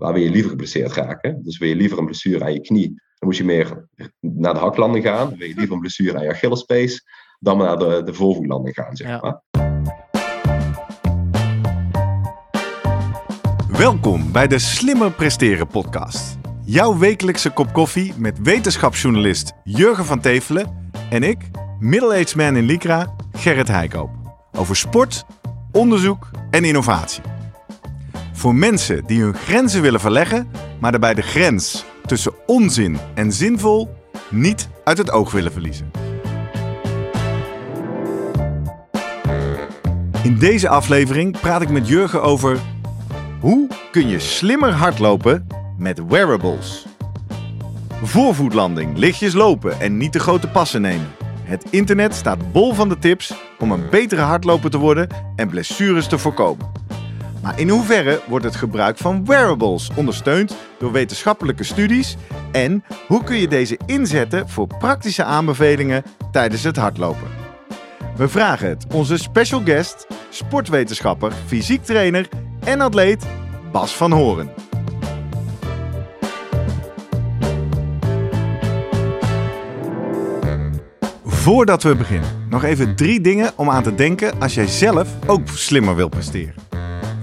waar wil je liever geblesseerd raken? Dus wil je liever een blessure aan je knie, dan moet je meer naar de haklanding gaan. Wil je liever een blessure aan je Achillespees, dan maar naar de, de voorvoetlanding gaan, zeg maar. Welkom bij de Slimmer Presteren podcast. Jouw wekelijkse kop koffie met wetenschapsjournalist Jurgen van Tevelen en ik, middle-aged man in Lycra, Gerrit Heikoop. Over sport, onderzoek en innovatie. Voor mensen die hun grenzen willen verleggen, maar daarbij de grens tussen onzin en zinvol niet uit het oog willen verliezen. In deze aflevering praat ik met Jurgen over hoe kun je slimmer hardlopen met wearables. Voorvoetlanding, lichtjes lopen en niet te grote passen nemen. Het internet staat bol van de tips om een betere hardloper te worden en blessures te voorkomen. Maar in hoeverre wordt het gebruik van wearables ondersteund door wetenschappelijke studies en hoe kun je deze inzetten voor praktische aanbevelingen tijdens het hardlopen? We vragen het onze special guest, sportwetenschapper, fysiek trainer en atleet Bas van Horen. Voordat we beginnen, nog even drie dingen om aan te denken als jij zelf ook slimmer wil presteren.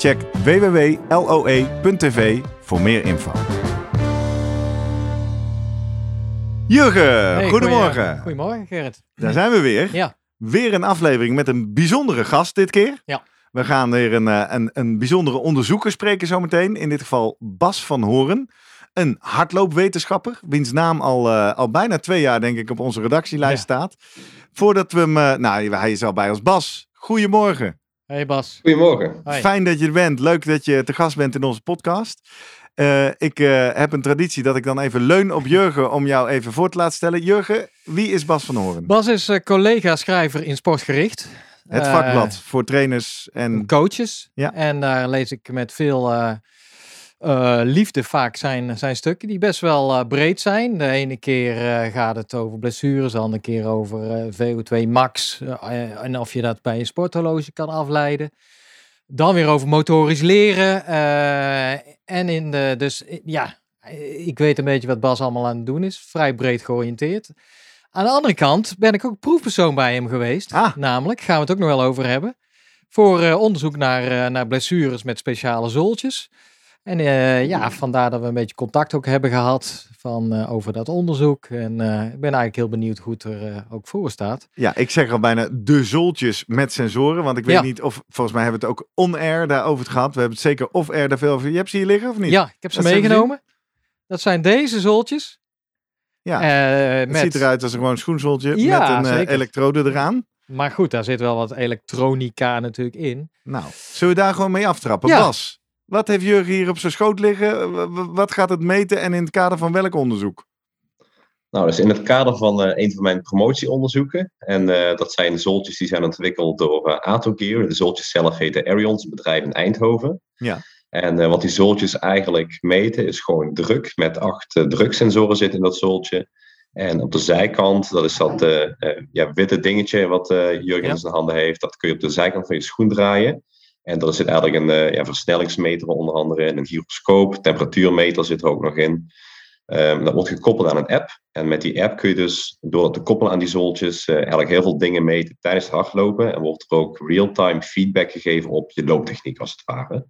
Check www.loe.tv voor meer info. Jurgen, Hey, goedemorgen. Goedemorgen, Gerrit. Daar zijn we weer. Ja, Weer een aflevering met een bijzondere gast dit keer. Ja. We gaan weer een, eh, een, een bijzondere onderzoeker spreken zometeen. In dit geval Bas van Horen. Een hardloopwetenschapper, wiens naam al, eh, al bijna twee jaar denk ik op onze redactielijst Ja. staat. Voordat we hem, eh, nou hij is al bij ons. Bas, goedemorgen. Hey Bas. Goedemorgen. Fijn dat je er bent. Leuk dat je te gast bent in onze podcast. Eh, ik eh, heb een traditie dat ik dan even leun op Jurgen om jou even voor te laten stellen. Jurgen, wie is Bas van Horen? Bas is eh, collega-schrijver in Sportgericht. Het vakblad voor trainers en... Coaches. Ja. En daar lees ik met veel eh, liefde vaak zijn, zijn stukken die best wel eh, breed zijn. De ene keer eh, gaat het over blessures, de andere keer over eh, VO2 max. en of je dat bij een sporthorloge kan afleiden. Dan weer over motorisch leren. en in de, dus ja, ik weet een beetje wat Bas allemaal aan het doen is. Vrij breed georiënteerd. Aan de andere kant ben ik ook proefpersoon bij hem geweest. Ah. Namelijk, gaan we het ook nog wel over hebben. Voor onderzoek naar, naar blessures met speciale zooltjes. En eh, ja, vandaar dat we een beetje contact ook hebben gehad van, eh, over dat onderzoek. En eh, ik ben eigenlijk heel benieuwd hoe het er ook voor staat. Ja, ik zeg al bijna de zooltjes met sensoren. Want ik weet Ja. niet of, volgens mij hebben we het ook on-air daarover het gehad. We hebben het zeker off-air daar veel over. Je hebt ze hier liggen of niet? Ja, ik heb ze Dat meegenomen. Dat zijn deze zooltjes. Ja, het met, ziet eruit als een gewoon schoenzooltje Ja, met een elektrode eraan. Maar goed, daar zit wel wat elektronica natuurlijk in. Nou, zullen we daar gewoon mee aftrappen? Ja. Bas, wat heeft Jurgen hier op zijn schoot liggen? Wat gaat het meten en in het kader van welk onderzoek? Nou, dus in het kader van eh, een van mijn promotieonderzoeken. En eh, dat zijn de zooltjes die zijn ontwikkeld door uh, Atogear. De zooltjes zelf heten Arions, een bedrijf in Eindhoven. Ja. En eh, wat die zooltjes eigenlijk meten is gewoon druk. Met acht eh, druksensoren zitten in dat zooltje. En op de zijkant, dat is dat eh, eh, ja, witte dingetje wat eh, Jurgen Ja. in zijn handen heeft. Dat kun je op de zijkant van je schoen draaien. En daar zit eigenlijk een eh, ja, versnellingsmeter onder andere in, een gyroscoop, temperatuurmeter zit er ook nog in. Ehm, dat wordt gekoppeld aan een app. En met die app kun je dus, door dat te koppelen aan die zooltjes, eh, eigenlijk heel veel dingen meten tijdens het hardlopen. En wordt er ook real-time feedback gegeven op je looptechniek, als het ware.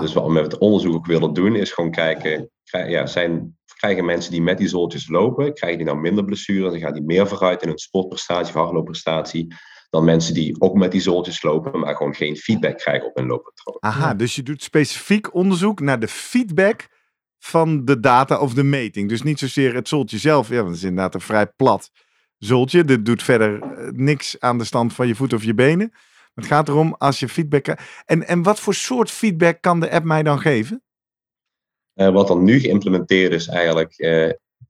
Dus wat we met het onderzoek ook willen doen, is gewoon kijken, ja, zijn, krijgen mensen die met die zooltjes lopen, krijgen die nou minder blessures en gaan die meer vooruit in hun sportprestatie of hardloopprestatie, dan mensen die ook met die zooltjes lopen, maar gewoon geen feedback krijgen op hun looppatroon. Aha, Ja. dus je doet specifiek onderzoek naar de feedback van de data of de meting. Dus niet zozeer het zooltje zelf. Ja, want het is inderdaad een vrij plat zooltje. Dit doet verder eh, niks aan de stand van je voeten of je benen. Het gaat erom als je feedback... En, en wat voor soort feedback kan de app mij dan geven? wat dan nu geïmplementeerd is eigenlijk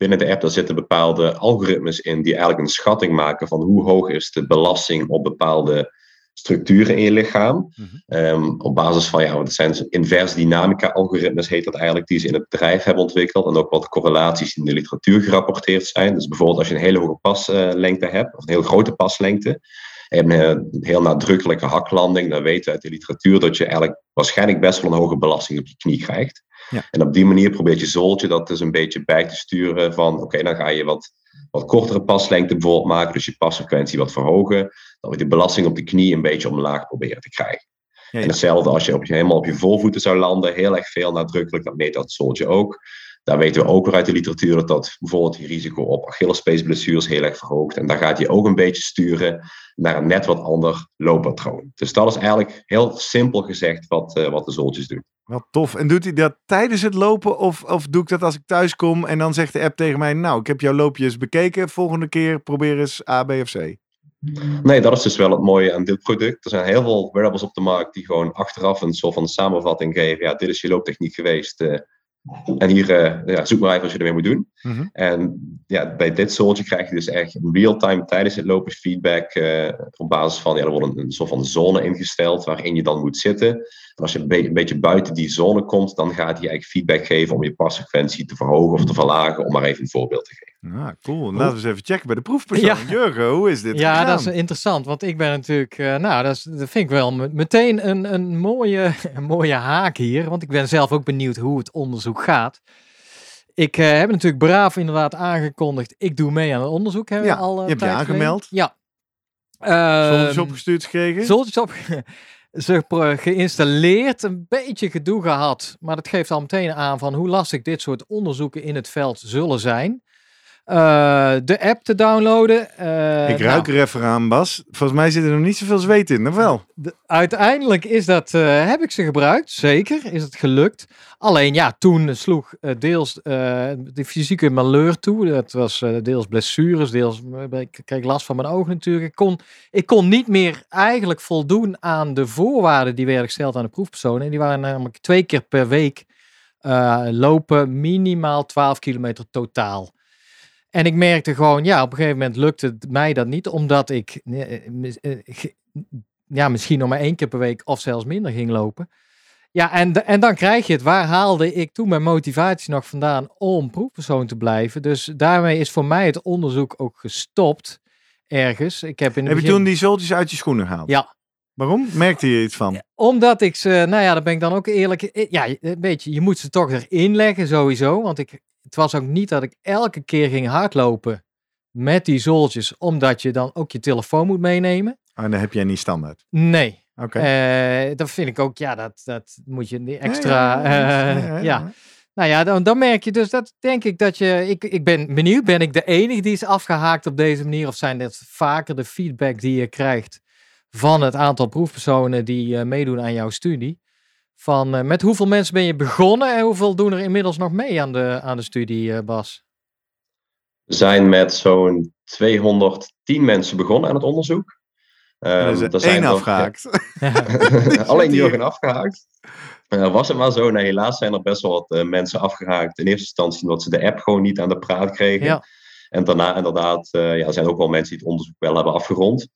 binnen de app, daar zitten bepaalde algoritmes in die eigenlijk een schatting maken van hoe hoog is de belasting op bepaalde structuren in je lichaam. Mhm. Ehm, op basis van, ja, dat zijn invers dynamica algoritmes, heet dat eigenlijk, die ze in het bedrijf hebben ontwikkeld. En ook wat correlaties in de literatuur gerapporteerd zijn. Dus bijvoorbeeld als je een hele hoge paslengte hebt, of een heel grote paslengte, en een heel nadrukkelijke haklanding, dan weten we uit de literatuur dat je eigenlijk waarschijnlijk best wel een hoge belasting op je knie krijgt. Ja. En op die manier probeert je zooltje dat dus een beetje bij te sturen van oké, dan ga je wat, wat kortere paslengte bijvoorbeeld maken, dus je pasfrequentie wat verhogen, dan we de belasting op de knie een beetje omlaag proberen te krijgen. Ja, En hetzelfde als je, op je helemaal op je voorvoeten zou landen, heel erg veel nadrukkelijk, dat meet dat zooltje ook. Daar weten we ook weer uit de literatuur dat dat bijvoorbeeld je risico op Achillespeesblessures heel erg verhoogt. En daar gaat hij ook een beetje sturen naar een net wat ander looppatroon. Dus dat is eigenlijk heel simpel gezegd wat, uh, wat de zooltjes doen. Wat tof. En doet hij dat tijdens het lopen of, of doe ik dat als ik thuis kom en dan zegt de app tegen mij, nou, ik heb jouw loopjes bekeken, volgende keer probeer eens A, B of C? Nee, dat is dus wel het mooie aan dit product. Er zijn heel veel wearables op de markt die gewoon achteraf een soort van samenvatting geven. Ja, dit is je looptechniek geweest. Uh, en hier, uh, ja, zoek maar even wat je ermee moet doen. Mhm. En ja, bij dit soortje krijg je dus echt real-time tijdens het lopen feedback. Uh, op basis van, ja, er wordt een, een, soort van zone ingesteld waarin je dan moet zitten. En als je een, een, beetje buiten die zone komt, dan gaat hij eigenlijk feedback geven om je pasfrequentie te verhogen of te verlagen, om maar even een voorbeeld te geven. Ah, cool. Laten we eens even checken bij de proefpersoon. Ja. Jurgen, hoe is dit Ja, dat is interessant, want ik ben natuurlijk, uh, nou, dat, is, dat vind ik wel meteen een, een, mooie, een mooie haak hier, want ik ben zelf ook benieuwd hoe het onderzoek gaat. Ik uh, heb natuurlijk braaf inderdaad aangekondigd. Ik doe mee aan het onderzoek. Hebben ja, al, uh, je hebt je aangemeld. Ja. Uh, opgestuurd gekregen? Zoltjes op ze geïnstalleerd, een beetje gedoe gehad. Maar dat geeft al meteen aan van hoe lastig dit soort onderzoeken in het veld zullen zijn. Uh, de app te downloaden. Uh, ik ruik nou, er even aan, Bas. Volgens mij zit er nog niet zoveel zweet in, of wel? De, uiteindelijk is dat, uh, heb ik ze gebruikt, zeker, is het gelukt. Alleen ja, toen sloeg deels de fysieke malheur toe. Dat was deels blessures, deels ik kreeg last van mijn ogen natuurlijk. Ik kon, ik kon niet meer eigenlijk voldoen aan de voorwaarden die werden gesteld aan de proefpersonen. En die waren namelijk twee keer per week lopen, minimaal 12 kilometer totaal. En ik merkte gewoon, ja, op een gegeven moment lukte mij dat niet, omdat ik eh, eh, ja, misschien nog maar één keer per week of zelfs minder ging lopen. Ja, en, en dan krijg je het. Waar haalde ik toen mijn motivatie nog vandaan om proefpersoon te blijven? Dus daarmee is voor mij het onderzoek ook gestopt ergens. Ik heb in heb je toen die zultjes uit je schoenen gehaald? Ja. Waarom? Merkte je iets van? Omdat ik ze, nou ja, daar ben ik dan ook eerlijk. Ja, een beetje, je moet ze toch erin leggen sowieso. Want ik, het was ook niet dat ik elke keer ging hardlopen met die zooltjes, omdat je dan ook je telefoon moet meenemen. En dan heb jij niet standaard? Nee. Oké. Uh, dat vind ik ook, ja, dat, dat moet je extra, ja. ja. Nou ja, dan, dan merk je dus dat denk ik dat je. Ik, ik ben benieuwd, ben ik de enige die is afgehaakt op deze manier? Of zijn dit vaker de feedback die je krijgt van het aantal proefpersonen die uh, meedoen aan jouw studie? Van uh, met hoeveel mensen ben je begonnen en hoeveel doen er inmiddels nog mee aan de, aan de studie, uh, Bas? We zijn met zo'n 210 mensen begonnen aan het onderzoek. Um, er zijn afgehaakt. Alleen Jurgen afgehaakt. Uh, was het maar zo? Nou, helaas zijn er best wel wat uh, mensen afgehaakt. In eerste instantie omdat ze de app gewoon niet aan de praat kregen. Ja. En daarna inderdaad, uh, ja, er zijn ook wel mensen die het onderzoek wel hebben afgerond.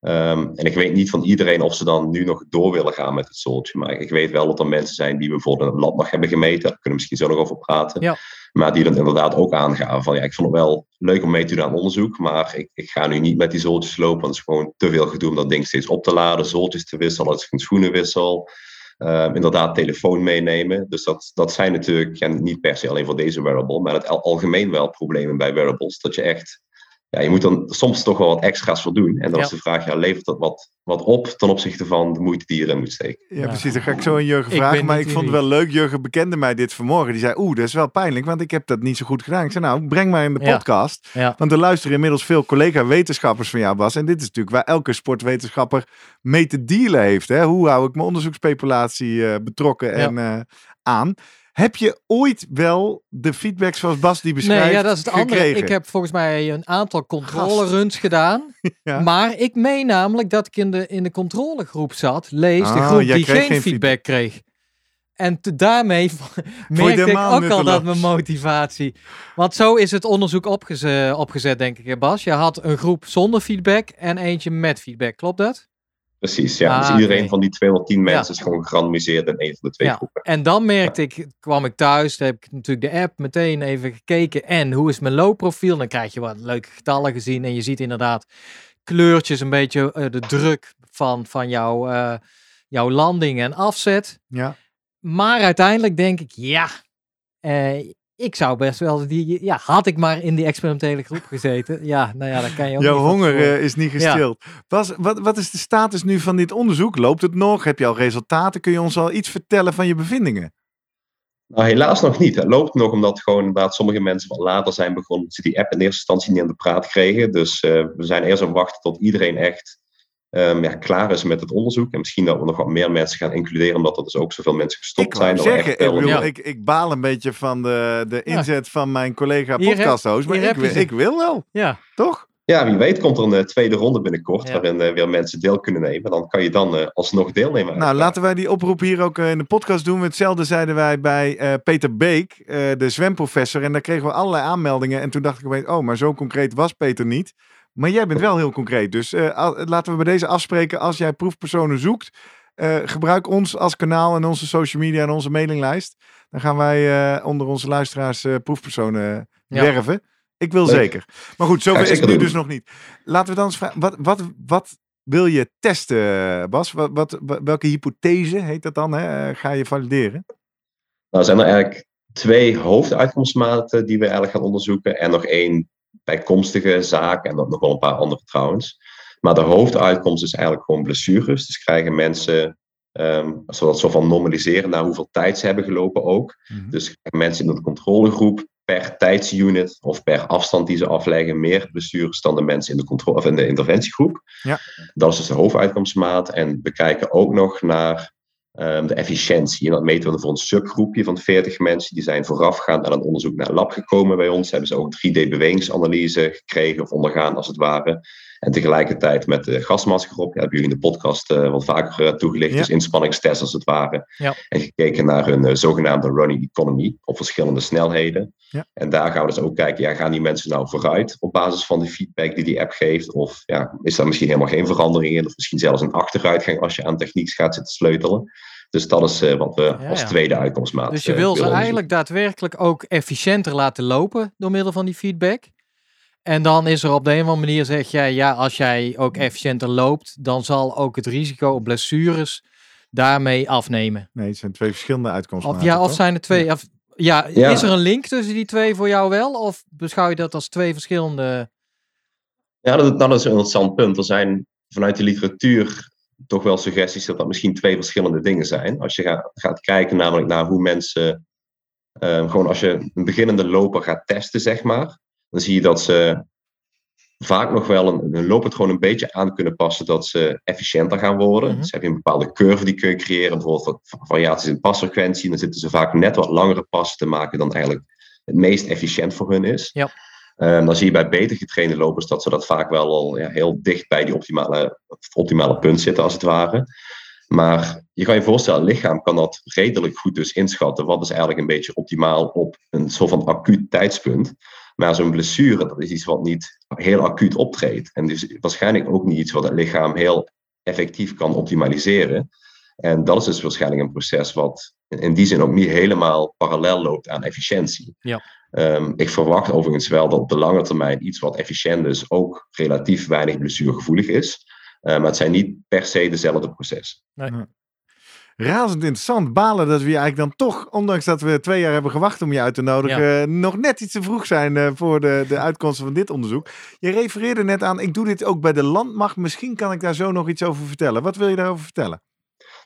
Um, en ik weet niet van iedereen of ze dan nu nog door willen gaan met het soultje. Maar ik weet wel dat er mensen zijn die bijvoorbeeld een lat nog hebben gemeten. Daar kunnen we misschien zo nog over praten. Ja. Maar die dan inderdaad ook aangaven van ja, ik vond het wel leuk om mee te doen aan onderzoek. Maar ik, ik ga nu niet met die zooltjes lopen. Want het is gewoon te veel gedoe om dat ding steeds op te laden. Zooltjes te wisselen als ik een schoenenwissel. Um, inderdaad, telefoon meenemen. Dus dat, dat zijn natuurlijk ja, niet per se alleen voor deze wearable. Maar het algemeen wel problemen bij wearables. Dat je echt ja, je moet dan soms toch wel wat extra's voor doen. En dan is de vraag, ja, levert dat wat, wat op ten opzichte van de moeite die je erin moet steken? Ja, precies. Dan ga ik zo aan Jurgen vragen. Maar ik vond het wel leuk. Jurgen bekende mij dit vanmorgen. Die zei, oeh, dat is wel pijnlijk, want ik heb dat niet zo goed gedaan. Ik zei, nou, breng mij in de podcast. Want er luisteren inmiddels veel collega-wetenschappers van jou, Bas. En dit is natuurlijk waar elke sportwetenschapper mee te dealen heeft. Hè? Hoe hou ik mijn onderzoekspopulatie uh, betrokken en uh, aan? Heb je ooit wel de feedback zoals Bas die beschrijft Nee, ja, dat is het gekregen? andere. Ik heb volgens mij een aantal controleruns gedaan. Maar ik meen namelijk dat ik in de, in de controlegroep zat. Lees de ah, groep die geen, feedback, kreeg. En te- daarmee merkte ik ook al dat mijn motivatie. Want zo is het onderzoek opgeze- opgezet, denk ik, Bas. Je had een groep zonder feedback en eentje met feedback. Klopt dat? Precies, ja. Ah, dus iedereen oké. van die 210 mensen Ja. is gewoon gerandomiseerd in een van de twee Ja. groepen. En dan merkte ik, kwam ik thuis, heb ik natuurlijk de app meteen even gekeken. En hoe is mijn loopprofiel? Dan krijg je wat leuke getallen gezien. En je ziet inderdaad kleurtjes, een beetje eh, de druk van, van jouw, eh, jouw landing en afzet. Ja. Maar uiteindelijk denk ik, ja, eh, ik zou best wel die, ja, had ik maar in die experimentele groep gezeten. Ja, nou ja, dan kan je ook Jouw honger eh, is niet Ja. gestild. Bas, wat, wat is de status nu van dit onderzoek? Loopt het nog? Heb je al resultaten? Kun je ons al iets vertellen van je bevindingen? Nou, helaas nog niet. Het loopt nog omdat gewoon inderdaad sommige mensen wat later zijn begonnen. Ze die app in eerste instantie niet aan de praat kregen. Dus eh, we zijn eerst aan het wachten tot iedereen echt ehm, ja, klaar is met het onderzoek. En misschien dat we nog wat meer mensen gaan includeren, omdat er dus ook zoveel mensen gestopt zijn. zeggen, echt ik, wel- bedoel, Ja. ik, ik baal een beetje van de, de Ja. inzet van mijn collega podcasthost. Maar ik, wil- ik wil wel, Ja, toch? Ja, wie weet komt er een eh, tweede ronde binnenkort, Ja. waarin eh, weer mensen deel kunnen nemen. Dan kan je dan eh, alsnog deelnemen. Nou, laten wij die oproep hier ook eh, in de podcast doen. Hetzelfde zeiden wij bij eh, Peter Beek, eh, de zwemprofessor. En daar kregen we allerlei aanmeldingen. En toen dacht ik opeens, oh, maar zo concreet was Peter niet. Maar jij bent wel heel concreet. Dus eh, laten we bij deze afspreken. Als jij proefpersonen zoekt, eh, gebruik ons als kanaal en onze social media en onze mailinglijst. Dan gaan wij eh, onder onze luisteraars eh, proefpersonen Ja. werven. Ik wil Leuk. zeker. Maar goed, zover is het nu dus nog niet. Laten we dan eens vragen, wat, wat, wat wil je testen, Bas? Wat, wat, wa- welke hypothese heet dat dan? Hè? Ga je valideren? Nou, zijn er eigenlijk twee hoofduitkomstmaten die we eigenlijk gaan onderzoeken. En nog één bijkomstige zaak. En dan nog wel een paar andere trouwens. Maar de hoofduitkomst is eigenlijk gewoon blessures. Dus krijgen mensen, ehm als we dat zo van normaliseren, naar hoeveel tijd ze hebben gelopen ook. Dus krijgen mensen in de controlegroep per tijdsunit of per afstand die ze afleggen meer blessures dan de mensen in de, controle, of in de interventiegroep. Ja. Dat is dus de hoofduitkomstmaat. En we kijken ook nog naar ehm, de efficiëntie. En dat meten we voor een subgroepje van 40 mensen. Die zijn voorafgaand aan een onderzoek naar een lab gekomen bij ons. Hebben ze ook 3D-bewegingsanalyse gekregen of ondergaan als het ware. En tegelijkertijd met de gasmasker op. Ja, hebben jullie in de podcast eh, wat vaker eh, toegelicht. Ja. Dus inspanningstest als het ware. Ja. En gekeken naar hun eh, zogenaamde running economy op verschillende snelheden. En daar gaan we dus ook kijken, ja, gaan die mensen nou vooruit op basis van de feedback die die app geeft? Of ja, is daar misschien helemaal geen verandering in? Of misschien zelfs een achteruitgang als je aan techniek gaat zitten sleutelen? Dus dat is wat we Ja, als tweede uitkomstmaat dus je wil ze eigenlijk daadwerkelijk ook efficiënter laten lopen door middel van die feedback. En dan is er op de een of andere manier, zeg jij, ja, als jij ook efficiënter loopt, dan zal ook het risico op blessures daarmee afnemen. Nee, het zijn twee verschillende uitkomsten. Of, ja, of zijn er twee, of, ja, Ja. is er een link tussen die twee voor jou wel? Of beschouw je dat als twee verschillende... Ja, dat, dat is een interessant punt. Er zijn vanuit de literatuur toch wel suggesties dat dat misschien twee verschillende dingen zijn. Als je gaat, gaat kijken namelijk naar hoe mensen, eh, gewoon als je een beginnende loper gaat testen, zeg maar, dan zie je dat ze vaak nog wel een, hun looppatroon een beetje aan kunnen passen dat ze efficiënter gaan worden. Mhm. Dus heb je een bepaalde curve die kun je creëren, bijvoorbeeld variaties in pasfrequentie. Dan zitten ze vaak net wat langere passen te maken dan eigenlijk het meest efficiënt voor hun is. Ja. Ehm, dan zie je bij beter getrainde lopers dat ze dat vaak wel al ja, heel dicht bij die optimale, optimale punt zitten, als het ware. Maar je kan je voorstellen, het lichaam kan dat redelijk goed dus inschatten. Wat is eigenlijk een beetje optimaal op een soort van acuut tijdspunt. Maar zo'n blessure, dat is iets wat niet heel acuut optreedt. En dus waarschijnlijk ook niet iets wat het lichaam heel effectief kan optimaliseren. En dat is dus waarschijnlijk een proces wat in die zin ook niet helemaal parallel loopt aan efficiëntie. Ja. Ehm, ik verwacht overigens wel dat op de lange termijn iets wat efficiënt is ook relatief weinig blessuregevoelig is. Eh, maar het zijn niet per se dezelfde processen. Razend interessant. Balen dat we je eigenlijk dan toch, ondanks dat we twee jaar hebben gewacht om je uit te nodigen, eh, nog net iets te vroeg zijn eh, voor de, de uitkomsten van dit onderzoek. Je refereerde net aan, ik doe dit ook bij de landmacht. Misschien kan ik daar zo nog iets over vertellen. Wat wil je daarover vertellen?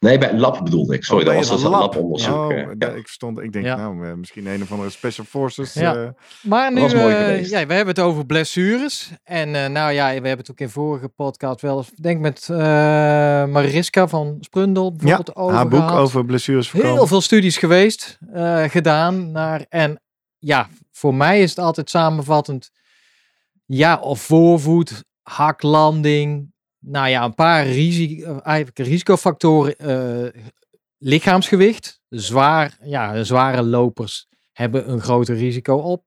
Nee, bij lab bedoelde ik. Sorry, Oh, dat was een dus een lab. labonderzoek. Oh, eh, ja. ik, stond, ik denk, Ja. nou, eh, misschien een of andere Special Forces. Ja. eh, Maar nu, eh, geweest. ja, we hebben het over blessures. En eh, nou ja, we hebben het ook in vorige podcast wel eens, denk met eh, Mariska van Sprundel ja, bijvoorbeeld over haar boek gehad. over blessures voorkomen. Heel veel studies geweest, eh, gedaan. Naar, en ja, voor mij is het altijd samenvattend. Ja, of voorvoet, haklanding. Nou ja, een paar risi- eh, risicofactoren eh, lichaamsgewicht. Zwaar, ja, zware lopers hebben een groter risico op.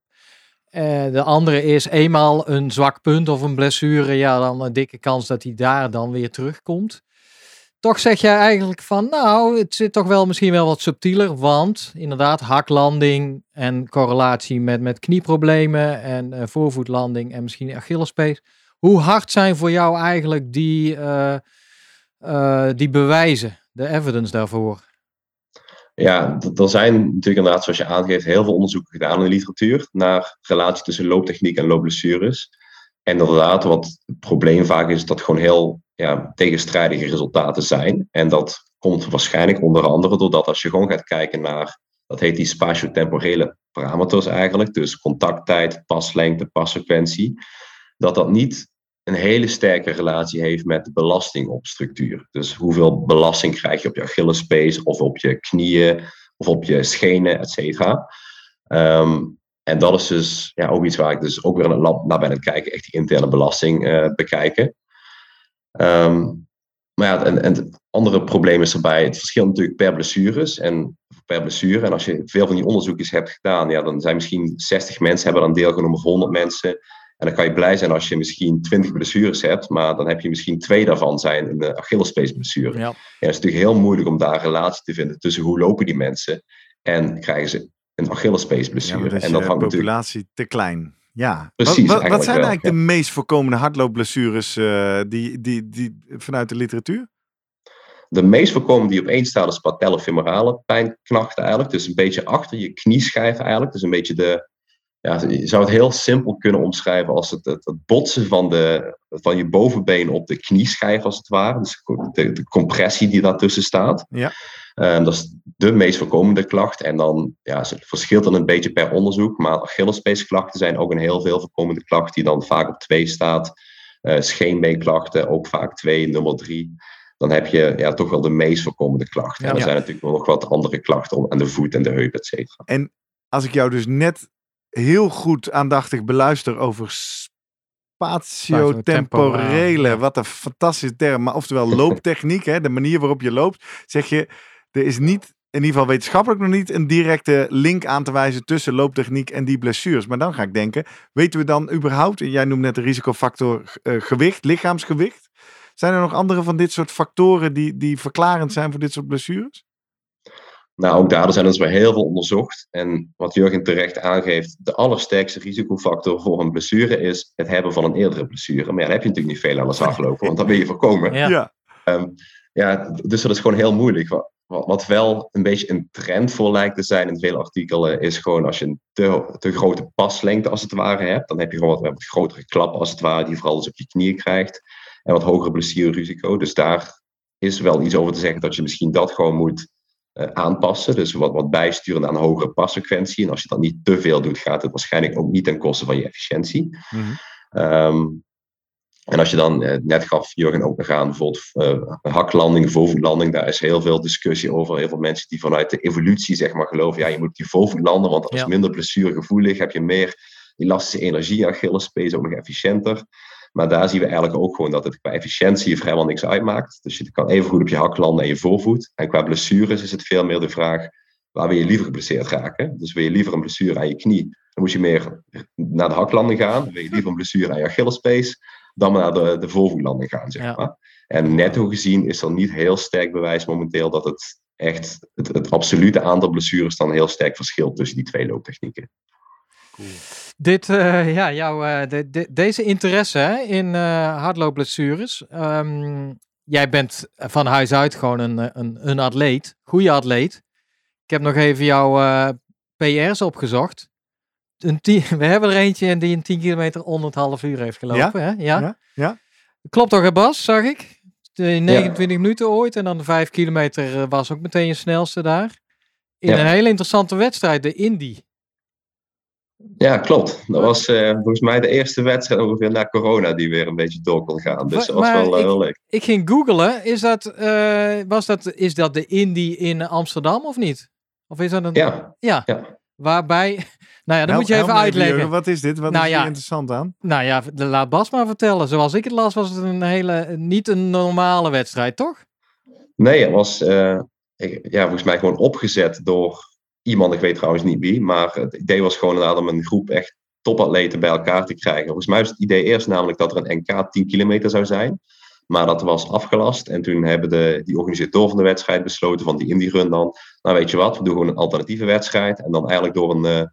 Uh, de andere is eenmaal een zwak punt of een blessure, ja, dan een dikke kans dat hij daar dan weer terugkomt. Toch zeg jij eigenlijk van, nou, het zit toch wel misschien wel wat subtieler, want inderdaad, haklanding en correlatie met, met knieproblemen en voorvoetlanding en misschien Achillespees. Hoe hard zijn voor jou eigenlijk die, uh, die bewijzen, de evidence daarvoor? Ja, er zijn natuurlijk inderdaad, zoals je aangeeft, heel veel onderzoeken gedaan in de literatuur naar relatie tussen looptechniek en loopblessures. En inderdaad, wat het probleem vaak is, dat gewoon heel ja, tegenstrijdige resultaten zijn. En dat komt waarschijnlijk onder andere doordat als je gewoon gaat kijken naar, dat heet die spatiotemporele parameters eigenlijk, dus contacttijd, paslengte, pasfrequentie, dat dat niet een hele sterke relatie heeft met de belasting op structuur. Dus hoeveel belasting krijg je op je Achillespees of op je knieën of op je schenen, et cetera. Ehm, en dat is dus ja, ook iets waar ik dus ook weer in het lab naar ben aan het kijken, echt die interne belasting uh, bekijken. Ehm, maar ja, en, en het andere probleem is erbij, het verschilt natuurlijk per blessures en per blessure. En als je veel van die onderzoekjes hebt gedaan, ja, dan zijn misschien 60 mensen hebben dan deelgenomen of 100 mensen. En dan kan je blij zijn als je misschien 20 blessures hebt, maar dan heb je misschien twee daarvan zijn een Achillespees blessure. Ja. het is natuurlijk heel moeilijk om daar een relatie te vinden tussen hoe lopen die mensen en krijgen ze een Achillespees blessure. Ja, en dat hangt populatie te klein. Ja, precies. Wat, wat, zijn eigenlijk de meest voorkomende hardloopblessures uh, die, die, die, vanuit de literatuur? De meest voorkomende die op één staat is patellofemorale pijnknachten eigenlijk. Dus een beetje achter je knieschijf eigenlijk. Dus een beetje de, ja, je zou het heel simpel kunnen omschrijven als het, het, het, botsen van, de, van je bovenbeen op de knieschijf, als het ware. Dus de, de compressie die daartussen staat. Ja. Um, dat is de meest voorkomende klacht. En dan ja, het verschilt dan een beetje per onderzoek. Maar Achillespeesklachten zijn ook een heel veel voorkomende klacht, die dan vaak op twee staat. Uh, scheenbeenklachten, ook vaak twee, nummer drie. Dan heb je ja, toch wel de meest voorkomende klachten. Ja, en er zijn natuurlijk nog wat andere klachten aan de voet en de heup, et cetera. En als ik jou dus net heel goed aandachtig beluister over spatiotemporele, wat een fantastische term, maar oftewel looptechniek, hè, de manier waarop je loopt, zeg je, er is niet, in ieder geval wetenschappelijk nog niet, een directe link aan te wijzen tussen looptechniek en die blessures. Maar dan ga ik denken, weten we dan überhaupt, jij noemt net de risicofactor uh, gewicht, lichaamsgewicht, zijn er nog andere van dit soort factoren die, die verklarend zijn voor dit soort blessures? Nou, ook daar zijn dus weer heel veel onderzocht. En wat Jurgen terecht aangeeft, de allersterkste risicofactor voor een blessure is het hebben van een eerdere blessure. Maar ja, dan heb je natuurlijk niet veel aan de slag lopen, want dat wil je voorkomen. Ja. Um, ja, dus dat is gewoon heel moeilijk. Wat, wat wel een beetje een trend voor lijkt te zijn in veel artikelen, is gewoon als je een te, te grote paslengte als het ware hebt, dan heb je gewoon wat, wat grotere klappen als het ware, die vooral dus op je knieën krijgt. En wat hogere blessurerisico. Dus daar is wel iets over te zeggen dat je misschien dat gewoon moet aanpassen. Dus wat, wat bijsturen aan hogere pasfrequentie. En als je dat niet te veel doet, gaat het waarschijnlijk ook niet ten koste van je efficiëntie. Mm um, en als je dan, eh, net gaf Jurgen ook nog aan, bijvoorbeeld uh, haklanding, voorvoetlanding, daar is heel veel discussie over. Heel veel mensen die vanuit de evolutie zeg maar geloven, ja, je moet die voorvoet landen, want dat is minder blessuregevoelig, heb je meer elastische energie, Achillespees ook nog efficiënter. Maar daar zien we eigenlijk ook gewoon dat het qua efficiëntie vrijwel niks uitmaakt. Dus je kan even goed op je hak landen en je voorvoet. En qua blessures is het veel meer de vraag, waar wil je liever geblesseerd raken? Dus wil je liever een blessure aan je knie, dan moet je meer naar de haklanding gaan. Wil je liever een blessure aan je Achillespees, dan naar de, de voorvoetlanding gaan, zeg maar. En netto gezien is er niet heel sterk bewijs momenteel dat het echt het, het absolute aantal blessures dan heel sterk verschilt tussen die twee looptechnieken. Cool. Dit, uh, ja, jouw, uh, de, de, deze interesse hè, in uh, hardloopblessures. Um, jij bent van huis uit gewoon een, een, een atleet, goede atleet. Ik heb nog even jouw PR's opgezocht. Een tien, we hebben er eentje die een 10 kilometer onder het half uur heeft gelopen. Ja? Hè? Ja? ja? ja. Klopt toch, Bas, zag ik? De 29 ja. minuten ooit. En dan de 5 kilometer was ook meteen je snelste daar. In een hele interessante wedstrijd, de Indy. Ja, klopt. Dat was uh, volgens mij de eerste wedstrijd ongeveer na corona die weer een beetje door kon gaan. Dus dat was wel uh, heel leuk. Ik ging googlen. Is dat, uh, was dat, is dat de Indy in Amsterdam of niet? Of is dat een... Ja. Ja. ja. Waarbij... Nou ja, dan moet je even uitleggen. Wat is dit? Wat nou is ja, interessant aan? Nou ja, laat Bas maar vertellen. Zoals ik het las was het een hele, niet een normale wedstrijd, toch? Nee, het was ja, volgens mij gewoon opgezet door iemand, ik weet trouwens niet wie, maar het idee was gewoon inderdaad om een groep echt topatleten bij elkaar te krijgen. Volgens mij was het idee eerst namelijk dat er een NK 10 kilometer zou zijn. Maar dat was afgelast. En toen hebben de, die organisatoren van de wedstrijd besloten van die indie run dan. Nou weet je wat, we doen gewoon een alternatieve wedstrijd. En dan eigenlijk door een, uh,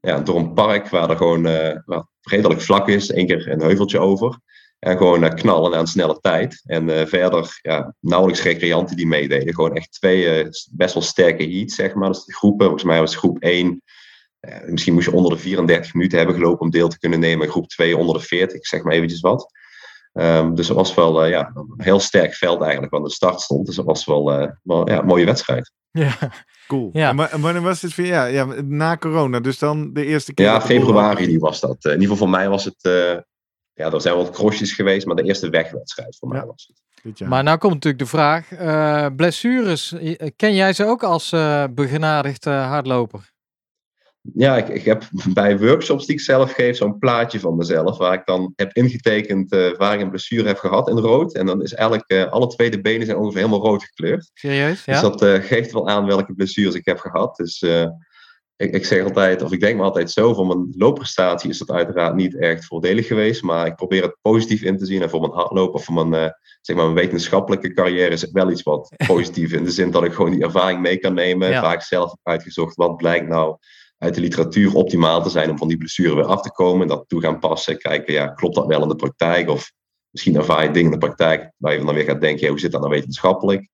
ja, door een park waar er gewoon uh, redelijk vlak is. één keer een heuveltje over. En gewoon uh, knallen aan snelle tijd. En verder ja, nauwelijks recreanten die meededen. Gewoon echt twee best wel sterke heats, zeg maar. Dus de groepen, volgens mij was groep 1 misschien moest je onder de 34 minuten hebben gelopen om deel te kunnen nemen. Groep 2 onder de 40, ik zeg maar eventjes wat. Um, dus het was wel uh, ja, een heel sterk veld eigenlijk waar de start stond. Dus dat was wel, uh, wel ja, een mooie wedstrijd. Ja, cool. Ja. En wanneer was het voor ja, ja, na corona? Dus dan de eerste keer? Ja, februari die was dat. In ieder geval voor mij was het... ja, er zijn wat crossjes geweest, maar de eerste wegwedstrijd voor mij was het. Maar nou komt natuurlijk de vraag. blessures, ken jij ze ook als begenadigd hardloper? ja, ik, ik heb bij workshops die ik zelf geef zo'n plaatje van mezelf. Waar ik dan heb ingetekend uh, waar ik een blessure heb gehad in rood. En dan is eigenlijk uh, alle twee de benen zijn ongeveer helemaal rood gekleurd. Serieus? Ja? Dus dat uh, geeft wel aan welke blessures ik heb gehad. Dus ik, ik zeg altijd, of ik denk me altijd zo, voor mijn loopprestatie is dat uiteraard niet echt voordelig geweest. Maar ik probeer het positief in te zien. En voor mijn hardlopen of voor mijn, zeg maar, mijn wetenschappelijke carrière is het wel iets wat positief. in de zin dat ik gewoon die ervaring mee kan nemen. Ja. Vaak zelf uitgezocht, wat blijkt nou uit de literatuur optimaal te zijn om van die blessure weer af te komen. En dat toe gaan passen. Kijken, ja, klopt dat wel in de praktijk? Of misschien ervaar je dingen in de praktijk waar je dan weer gaat denken, ja, hoe zit dat nou wetenschappelijk?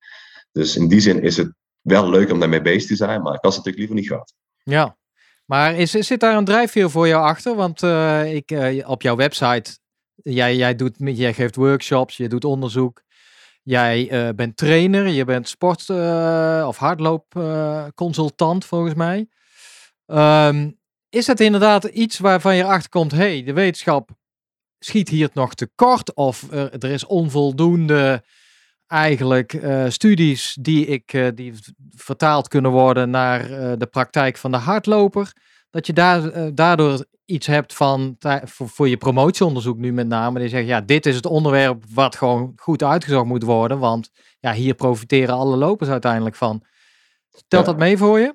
Dus in die zin is het wel leuk om daarmee bezig te zijn, maar ik had het natuurlijk liever niet gehad. Ja, maar is, zit daar een drijfveer voor jou achter? Want uh, ik, uh, op jouw website, jij, jij, doet, jij geeft workshops, je doet onderzoek. Jij uh, bent trainer, je bent sport- of hardloopconsultant volgens mij. Um, is het inderdaad iets waarvan je erachter komt, hey, de wetenschap schiet hier nog te kort of er, er is onvoldoende eigenlijk uh, studies die, ik, uh, die vertaald kunnen worden naar uh, de praktijk van de hardloper. Dat je daar, daardoor iets hebt van, voor, voor, je promotieonderzoek nu met name, die zegt, ja, dit is het onderwerp wat gewoon goed uitgezocht moet worden, want ja, hier profiteren alle lopers uiteindelijk van. Telt dat mee voor je?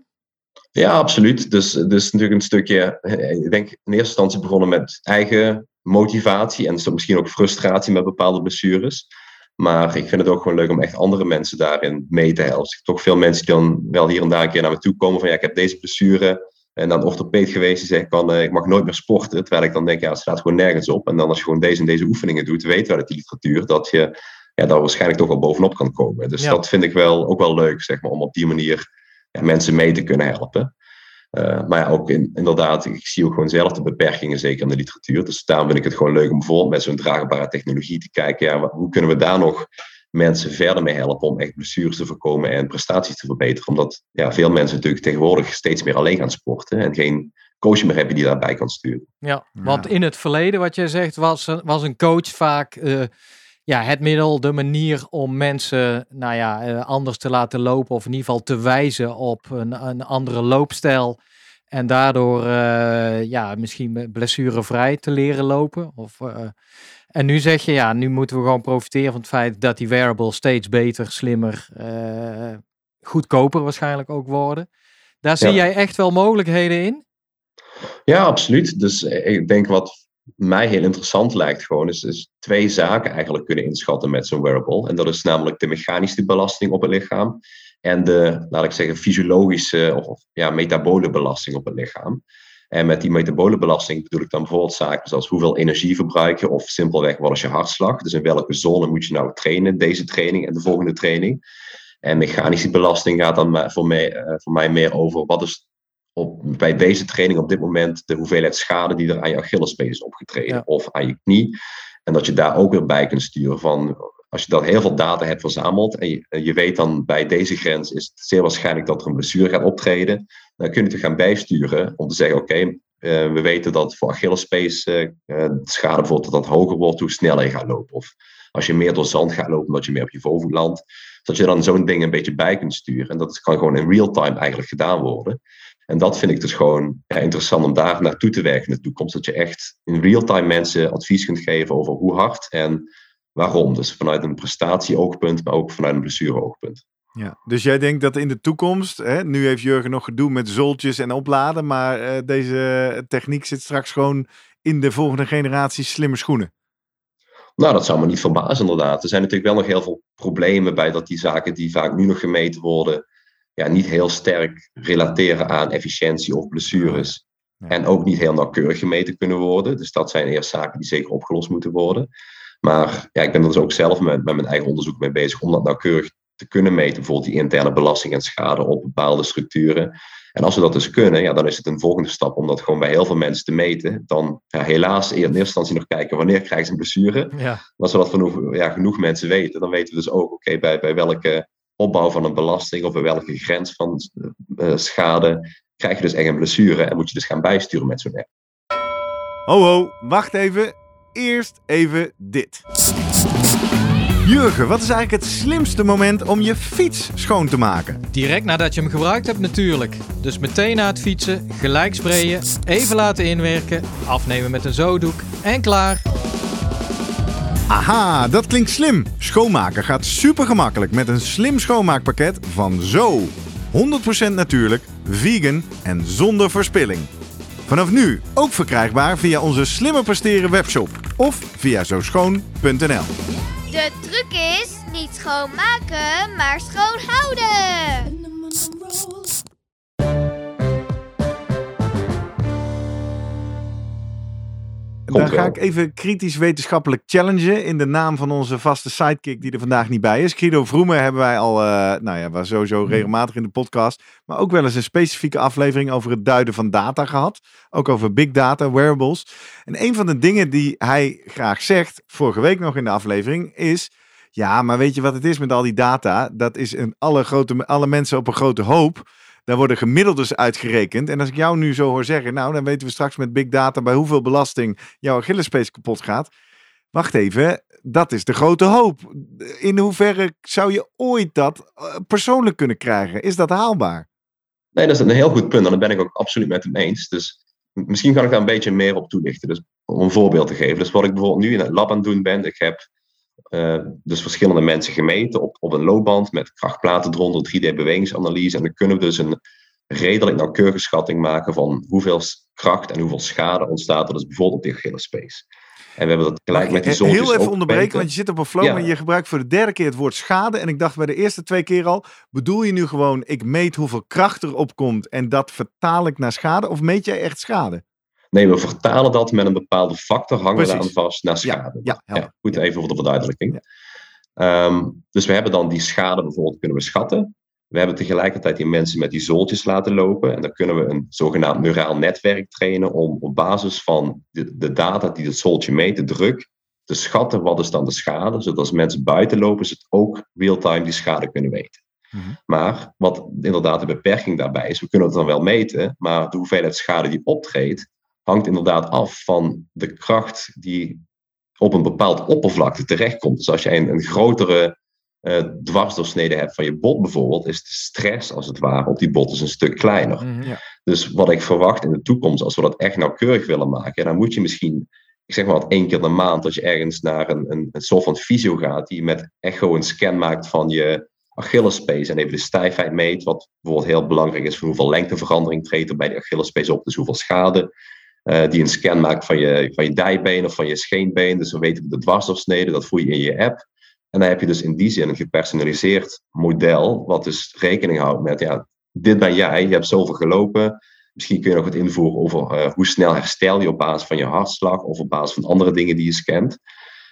Ja, absoluut. Dus, dus natuurlijk een stukje, eh, ik denk in eerste instantie begonnen met eigen motivatie en misschien ook frustratie met bepaalde blessures. Maar ik vind het ook gewoon leuk om echt andere mensen daarin mee te helpen. Toch veel mensen die dan wel hier en daar een keer naar me toe komen van ja, ik heb deze blessure en dan orthopeed geweest die zegt kan, ik mag nooit meer sporten. Terwijl ik dan denk, ja, het staat gewoon nergens op. En dan als je gewoon deze en deze oefeningen doet, weet wel uit die literatuur dat je ja, daar waarschijnlijk toch wel bovenop kan komen. Dus dat vind ik wel ook wel leuk, zeg maar, om op die manier ja, mensen mee te kunnen helpen. Uh, maar ja, ook in, inderdaad, ik zie ook gewoon zelf de beperkingen, zeker in de literatuur. Dus daarom vind ik het gewoon leuk om bijvoorbeeld met zo'n draagbare technologie te kijken. Ja, hoe kunnen we daar nog mensen verder mee helpen om echt blessures te voorkomen en prestaties te verbeteren? Omdat ja, veel mensen natuurlijk tegenwoordig steeds meer alleen gaan sporten en geen coach meer hebben die daarbij kan sturen. Ja, want in het verleden, wat jij zegt, was, was een coach vaak. Uh, ja, het middel, de manier om mensen nou ja, eh, anders te laten lopen. Of in ieder geval te wijzen op een, een andere loopstijl. En daardoor uh, ja, misschien blessurevrij te leren lopen. Of, uh, en nu zeg je, ja, nu moeten we gewoon profiteren van het feit dat die wearables steeds beter, slimmer, uh, goedkoper waarschijnlijk ook worden. Daar zie jij echt wel mogelijkheden in? Ja, absoluut. Dus ik denk wat mij heel interessant lijkt gewoon, is, is twee zaken eigenlijk kunnen inschatten met zo'n wearable. En dat is namelijk de mechanische belasting op het lichaam en de, laat ik zeggen, fysiologische of, of ja, metabole belasting op het lichaam. En met die metabole belasting bedoel ik dan bijvoorbeeld zaken zoals hoeveel energie verbruik je of simpelweg wat is je hartslag. Dus in welke zone moet je nou trainen, deze training en de volgende training. En mechanische belasting gaat dan voor mij, eh, voor mij meer over wat is op, bij deze training op dit moment de hoeveelheid schade die er aan je Achillespees is opgetreden of aan je knie. En dat je daar ook weer bij kunt sturen van als je dan heel veel data hebt verzameld en je, je, weet dan bij deze grens is het zeer waarschijnlijk dat er een blessure gaat optreden, dan kun je het gaan bijsturen om te zeggen oké, eh, we weten dat voor Achillespees uh, de schade bijvoorbeeld dat dat hoger wordt hoe sneller je gaat lopen. Of als je meer door zand gaat lopen, dat je meer op je voorvoet landt. Dat je dan zo'n ding een beetje bij kunt sturen. En dat kan gewoon in real time eigenlijk gedaan worden. En dat vind ik dus gewoon ja, interessant om daar naartoe te werken in de toekomst. Dat je echt in real-time mensen advies kunt geven over hoe hard en waarom. Dus vanuit een prestatie-oogpunt, maar ook vanuit een blessure-oogpunt. Ja, dus jij denkt dat in de toekomst, hè, nu heeft Jurgen nog gedoe met zoltjes en opladen, maar uh, deze techniek zit straks gewoon in de volgende generatie slimme schoenen. Nou, dat zou me niet verbazen inderdaad. Er zijn natuurlijk wel nog heel veel problemen bij dat die zaken die vaak nu nog gemeten worden, ja, niet heel sterk relateren aan efficiëntie of blessures. En ook niet heel nauwkeurig gemeten kunnen worden. Dus dat zijn eerst zaken die zeker opgelost moeten worden. Maar ja, ik ben er dus ook zelf met, met mijn eigen onderzoek mee bezig om dat nauwkeurig te kunnen meten. Bijvoorbeeld die interne belasting en schade op bepaalde structuren. En als we dat dus kunnen, ja, dan is het een volgende stap om dat gewoon bij heel veel mensen te meten. Dan ja, helaas in eerste instantie nog kijken wanneer krijgen ze een blessure. Ja. Maar als we dat genoeg, ja, genoeg mensen weten, dan weten we dus ook oké, bij, bij welke opbouw van een belasting of bij welke grens van uh, schade krijg je dus echt een blessure en moet je dus gaan bijsturen met zo'n app. Ho ho, wacht even. Eerst even dit. Jurgen, wat is eigenlijk het slimste moment om je fiets schoon te maken? Direct nadat je hem gebruikt hebt natuurlijk. Dus meteen na het fietsen, gelijk sprayen, even laten inwerken, afnemen met een zodoek en klaar. Aha, dat klinkt slim. Schoonmaken gaat super gemakkelijk met een slim schoonmaakpakket van Zo. 100% natuurlijk, vegan en zonder verspilling. Vanaf nu ook verkrijgbaar via onze slimmer presteren webshop of via zoschoon.nl. De truc is niet schoonmaken, maar schoon Dan ga ik even kritisch wetenschappelijk challengen in de naam van onze vaste sidekick die er vandaag niet bij is. Guido Vroemen hebben wij al, uh, nou ja, was sowieso hmm. regelmatig in de podcast, maar ook wel eens een specifieke aflevering over het duiden van data gehad. Ook over big data, wearables. En een van de dingen die hij graag zegt, vorige week nog in de aflevering, is... Ja, maar weet je wat het is met al die data? Dat is een, alle, grote, alle mensen op een grote hoop. Daar worden gemiddeldes uitgerekend. En als ik jou nu zo hoor zeggen, nou, dan weten we straks met big data bij hoeveel belasting jouw Achillespees kapot gaat. Wacht even, dat is de grote hoop. In hoeverre zou je ooit dat eh, persoonlijk kunnen krijgen? Is dat haalbaar? Nee, dat is een heel goed punt. En daar ben ik ook absoluut met hem eens. Dus misschien kan ik daar een beetje meer op toelichten. Dus om een voorbeeld te geven. Dus wat ik bijvoorbeeld nu in het lab aan het doen ben. Ik heb uh, dus verschillende mensen gemeten op, op een loopband met krachtplaten eronder, 3D-bewegingsanalyse. En dan kunnen we dus een redelijk nauwkeurige schatting maken van hoeveel kracht en hoeveel schade ontstaat er dus bijvoorbeeld op die Achillespees. En we hebben dat gelijk met die zoltjes Heel even onderbreken, want je zit op een flow, maar je gebruikt voor de derde keer het woord schade. En ik dacht bij de eerste twee keer al, bedoel je nu gewoon, ik meet hoeveel kracht erop komt en dat vertaal ik naar schade? Of meet jij echt schade? Nee, we vertalen dat met een bepaalde factor, hangen we aan vast naar schade. Ja, ja, goed, even voor de verduidelijking. Ehm, dus we hebben dan die schade bijvoorbeeld kunnen we schatten. We hebben tegelijkertijd die mensen met die zooltjes laten lopen. En dan kunnen we een zogenaamd neuraal netwerk trainen om op basis van de, de data die het zooltje meet, de druk, te schatten wat is dan de schade. Zodat als mensen buiten lopen, ze het ook real-time die schade kunnen weten. Mhm. Maar wat inderdaad de beperking daarbij is, we kunnen het dan wel meten, maar de hoeveelheid schade die optreedt, hangt inderdaad af van de kracht die op een bepaald oppervlakte terechtkomt. Dus als je een, een grotere uh, dwarsdoorsnede hebt van je bot bijvoorbeeld, is de stress als het ware op die bot dus een stuk kleiner. Mhm, ja. Dus wat ik verwacht in de toekomst, als we dat echt nauwkeurig willen maken, dan moet je misschien, ik zeg maar wat één keer in de maand, dat je ergens naar een, een, een soort van fysio gaat, die met echo een scan maakt van je Achillespees en even de stijfheid meet, wat bijvoorbeeld heel belangrijk is voor hoeveel lengteverandering treedt er bij de Achillespees op, dus hoeveel schade uh, die een scan maakt van je, van je dijbeen of van je scheenbeen. Dus we weten de dwarsdoorsnede, dat voer je in je app. En dan heb je dus in die zin een gepersonaliseerd model, wat dus rekening houdt met, ja, dit ben jij, je hebt zoveel gelopen. Misschien kun je nog wat invoeren over uh, hoe snel herstel je op basis van je hartslag of op basis van andere dingen die je scant.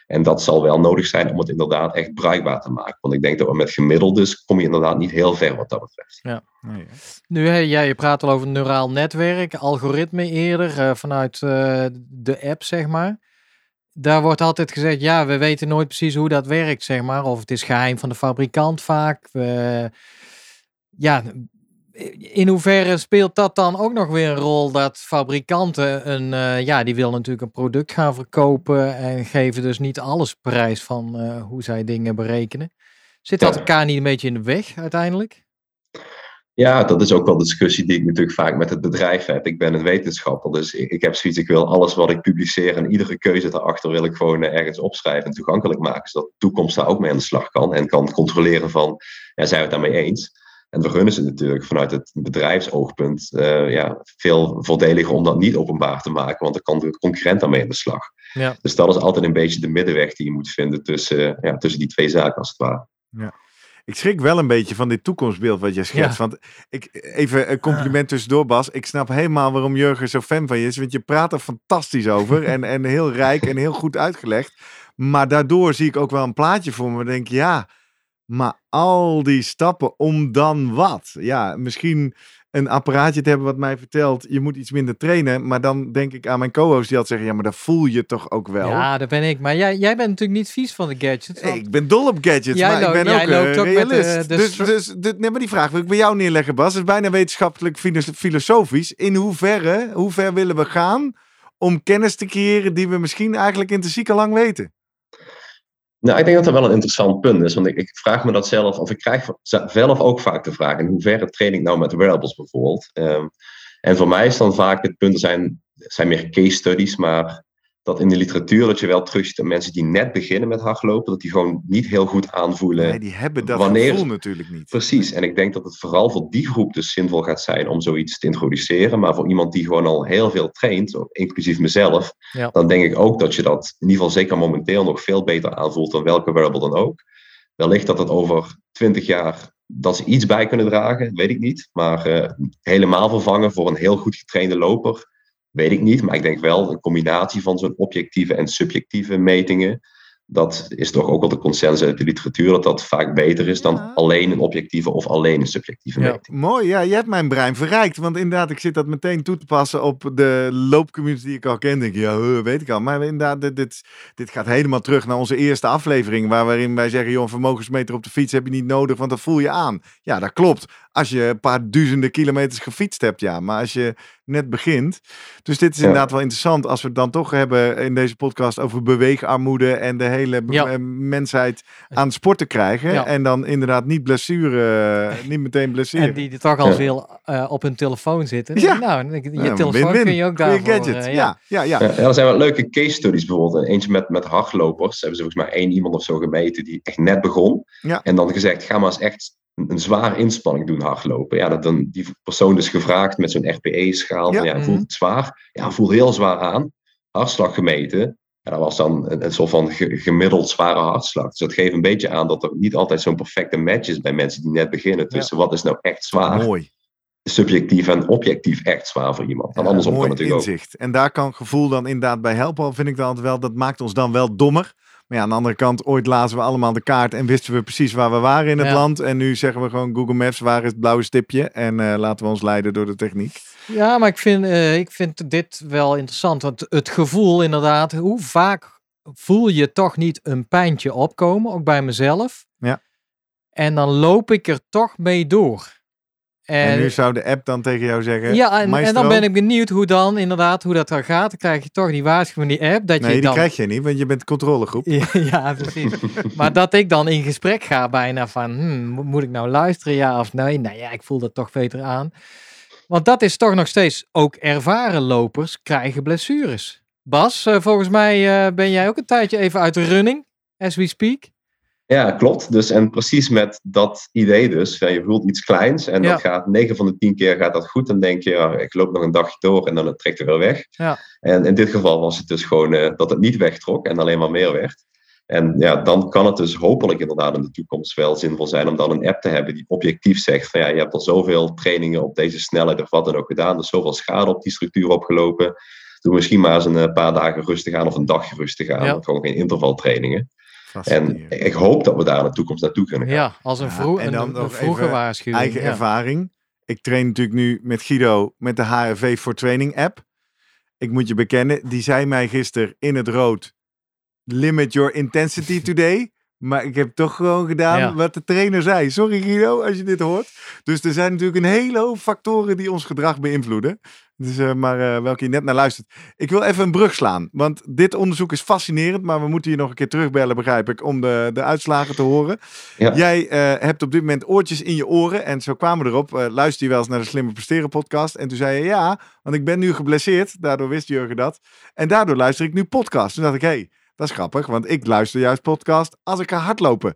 En dat zal wel nodig zijn om het inderdaad echt bruikbaar te maken. Want ik denk dat we met gemiddeldes kom je inderdaad niet heel ver wat dat betreft. Ja. Nee. Nu, hey, jij je praat al over neuraal netwerk, algoritme eerder, uh, vanuit uh, de app, zeg maar. Daar wordt altijd gezegd, ja, we weten nooit precies hoe dat werkt, zeg maar. Of het is geheim van de fabrikant vaak. We, ja, in hoeverre speelt dat dan ook nog weer een rol dat fabrikanten een, uh, ja, die willen natuurlijk een product gaan verkopen en geven dus niet alles prijs van uh, hoe zij dingen berekenen. Zit dat elkaar niet een beetje in de weg uiteindelijk? Ja, dat is ook wel de discussie die ik natuurlijk vaak met het bedrijf heb. Ik ben een wetenschapper, dus ik, ik heb zoiets, ik wil alles wat ik publiceer en iedere keuze daarachter wil ik gewoon eh, ergens opschrijven en toegankelijk maken, zodat de toekomst daar ook mee aan de slag kan en kan controleren van, ja, zijn we het daarmee eens? En we gunnen ze natuurlijk vanuit het bedrijfsoogpunt uh, ja, veel voordeliger om dat niet openbaar te maken, want dan kan de concurrent daarmee aan de slag. Ja. Dus dat is altijd een beetje de middenweg die je moet vinden tussen, ja, tussen die twee zaken als het ware. Ja. Ik schrik wel een beetje van dit toekomstbeeld wat jij schetst. Want ik, even een compliment ah. tussendoor, Bas. Ik snap helemaal waarom Jurgen zo fan van je is. Want je praat er fantastisch over. en, en heel rijk en heel goed uitgelegd. Maar daardoor zie ik ook wel een plaatje voor me. Denk ja, maar al die stappen om dan wat? Ja, misschien een apparaatje te hebben wat mij vertelt, je moet iets minder trainen. Maar dan denk ik aan mijn co-host die altijd zeggen, ja, maar dat voel je toch ook wel. Ja, dat ben ik. Maar jij, jij bent natuurlijk niet vies van de gadgets. Ik ben dol op gadgets, maar ik ben ook, uh, ook realist. Met, dus, dus, dus nee, maar die vraag wil ik bij jou neerleggen, Bas. Het is bijna wetenschappelijk filosofisch. In hoeverre, hoe ver willen we gaan om kennis te creëren die we misschien eigenlijk intrinsiek al lang weten? Nou, ik denk dat dat wel een interessant punt is. Want ik, ik, vraag me dat zelf, of ik krijg zelf ook vaak de vraag: in hoeverre train ik nou met wearables bijvoorbeeld? Um, en voor mij is dan vaak het punt, er zijn, zijn meer case studies, maar dat in de literatuur dat je wel terugziet dat mensen die net beginnen met hardlopen, dat die gewoon niet heel goed aanvoelen. Nee, die hebben dat wanneer... gevoel natuurlijk niet. Precies, en ik denk dat het vooral voor die groep dus zinvol gaat zijn om zoiets te introduceren. Maar voor iemand die gewoon al heel veel traint, inclusief mezelf, dan denk ik ook dat je dat in ieder geval zeker momenteel nog veel beter aanvoelt dan welke wearable dan ook. Wellicht dat het over twintig jaar dat ze iets bij kunnen dragen, weet ik niet. Maar uh, helemaal vervangen voor een heel goed getrainde loper, Weet ik niet, maar ik denk wel een combinatie van zo'n objectieve en subjectieve metingen dat is toch ook wel de consensus uit de literatuur, dat dat vaak beter is dan alleen een objectieve of alleen een subjectieve ja. meting. Mooi, ja, je hebt mijn brein verrijkt. Want inderdaad, ik zit dat meteen toe te passen op de loopcommunity die ik al ken. Denk ja, weet ik al. Maar inderdaad, dit, dit, gaat helemaal terug naar onze eerste aflevering, waarin wij zeggen, joh, een vermogensmeter op de fiets heb je niet nodig, want dat voel je aan. Ja, dat klopt. Als je een paar duizenden kilometers gefietst hebt, ja. Maar als je net begint. Dus dit is inderdaad wel interessant als we het dan toch hebben in deze podcast over beweegarmoede en de hele eh, mensheid aan sporten krijgen. En dan inderdaad niet blessure, niet meteen blessure. En die er toch al veel uh, op hun telefoon zitten. Ja. Nou, je telefoon kun je ook daarvoor... Gadget. Uh, ja. Ja, ja, ja. er zijn wel leuke case studies bijvoorbeeld. Eentje met, met hardlopers. Hebben ze volgens mij één iemand of zo gemeten die echt net begon. En dan gezegd, ga maar eens echt een zware inspanning doen hardlopen. Ja, dat dan die persoon dus gevraagd met zo'n RPE-schaal. Ja. ja, voelt mhm. het zwaar? Ja, voelt heel zwaar aan. Hartslag gemeten. Ja, dat was dan een, een soort van gemiddeld zware hartslag. Dus dat geeft een beetje aan dat er niet altijd zo'n perfecte match is bij mensen die net beginnen. Tussen wat is nou echt zwaar? Mooi. Subjectief en objectief echt zwaar voor iemand. En andersom kan natuurlijk inzicht. ook. En daar kan gevoel dan inderdaad bij helpen. Vind ik dan altijd wel, dat maakt ons dan wel dommer. Maar ja, aan de andere kant, ooit lazen we allemaal de kaart en wisten we precies waar we waren in het land. En nu zeggen we gewoon Google Maps, waar is het blauwe stipje? En uh, laten we ons leiden door de techniek. Ja, maar ik vind, uh, ik vind dit wel interessant. Want het gevoel inderdaad, hoe vaak voel je toch niet een pijntje opkomen, ook bij mezelf. Ja. En dan loop ik er toch mee door. En, nu zou de app dan tegen jou zeggen. Ja, en, en, dan ben ik benieuwd hoe dan inderdaad hoe dat dan gaat. Dan krijg je toch die waarschuwing van die app. Dat nee, je die krijg je niet, want je bent controlegroep. ja, precies. maar dat ik dan in gesprek ga bijna van, hmm, moet ik nou luisteren, ja of nee? Nou ja, ik voel dat toch beter aan. Want dat is toch nog steeds, ook ervaren lopers krijgen blessures. Bas, eh, volgens mij uh, ben jij ook een tijdje even uit de running, as we speak. Ja, klopt. Dus, en precies met dat idee dus. Je voelt iets kleins en dat gaat 9 van de 10 keer gaat dat goed. Dan denk je, ja, ik loop nog een dagje door en dan trekt het weer weg. Ja. En in dit geval was het dus gewoon uh, dat het niet wegtrok en alleen maar meer werd. En ja, dan kan het dus hopelijk inderdaad in de toekomst wel zinvol zijn om dan een app te hebben die objectief zegt van ja, je hebt al zoveel trainingen op deze snelheid of wat dan ook gedaan. Dus zoveel schade op die structuur opgelopen. Doe misschien maar eens een eh, paar dagen rustig aan of een dagje rustig aan. Ja. Gewoon geen intervaltrainingen. En ik hoop dat we daar in de toekomst naartoe kunnen gaan. Ja, als een, vroeg, en dan een, vroege waarschuwing. Eigen ervaring. Ik train natuurlijk nu met Guido met de HRV voor Training app. Ik moet je bekennen, die zei mij gisteren in het rood: limit your intensity today. Maar ik heb toch gewoon gedaan wat de trainer zei. Sorry Guido, als je dit hoort. Dus er zijn natuurlijk een hele hoop factoren die ons gedrag beïnvloeden. Dus, uh, maar uh, welke je net naar luistert. Ik wil even een brug slaan. Want dit onderzoek is fascinerend. Maar we moeten hier nog een keer terugbellen, begrijp ik. Om de, de uitslagen te horen. Ja. Jij uh, hebt op dit moment oortjes in je oren. En zo kwamen we erop. luister je wel eens naar de Slimme Presteren podcast. En toen zei je ja, want ik ben nu geblesseerd. Daardoor wist Jurgen dat. En daardoor luister ik nu podcast. Toen dacht ik, hé, hey, dat is grappig. Want ik luister juist podcast als ik ga hardlopen.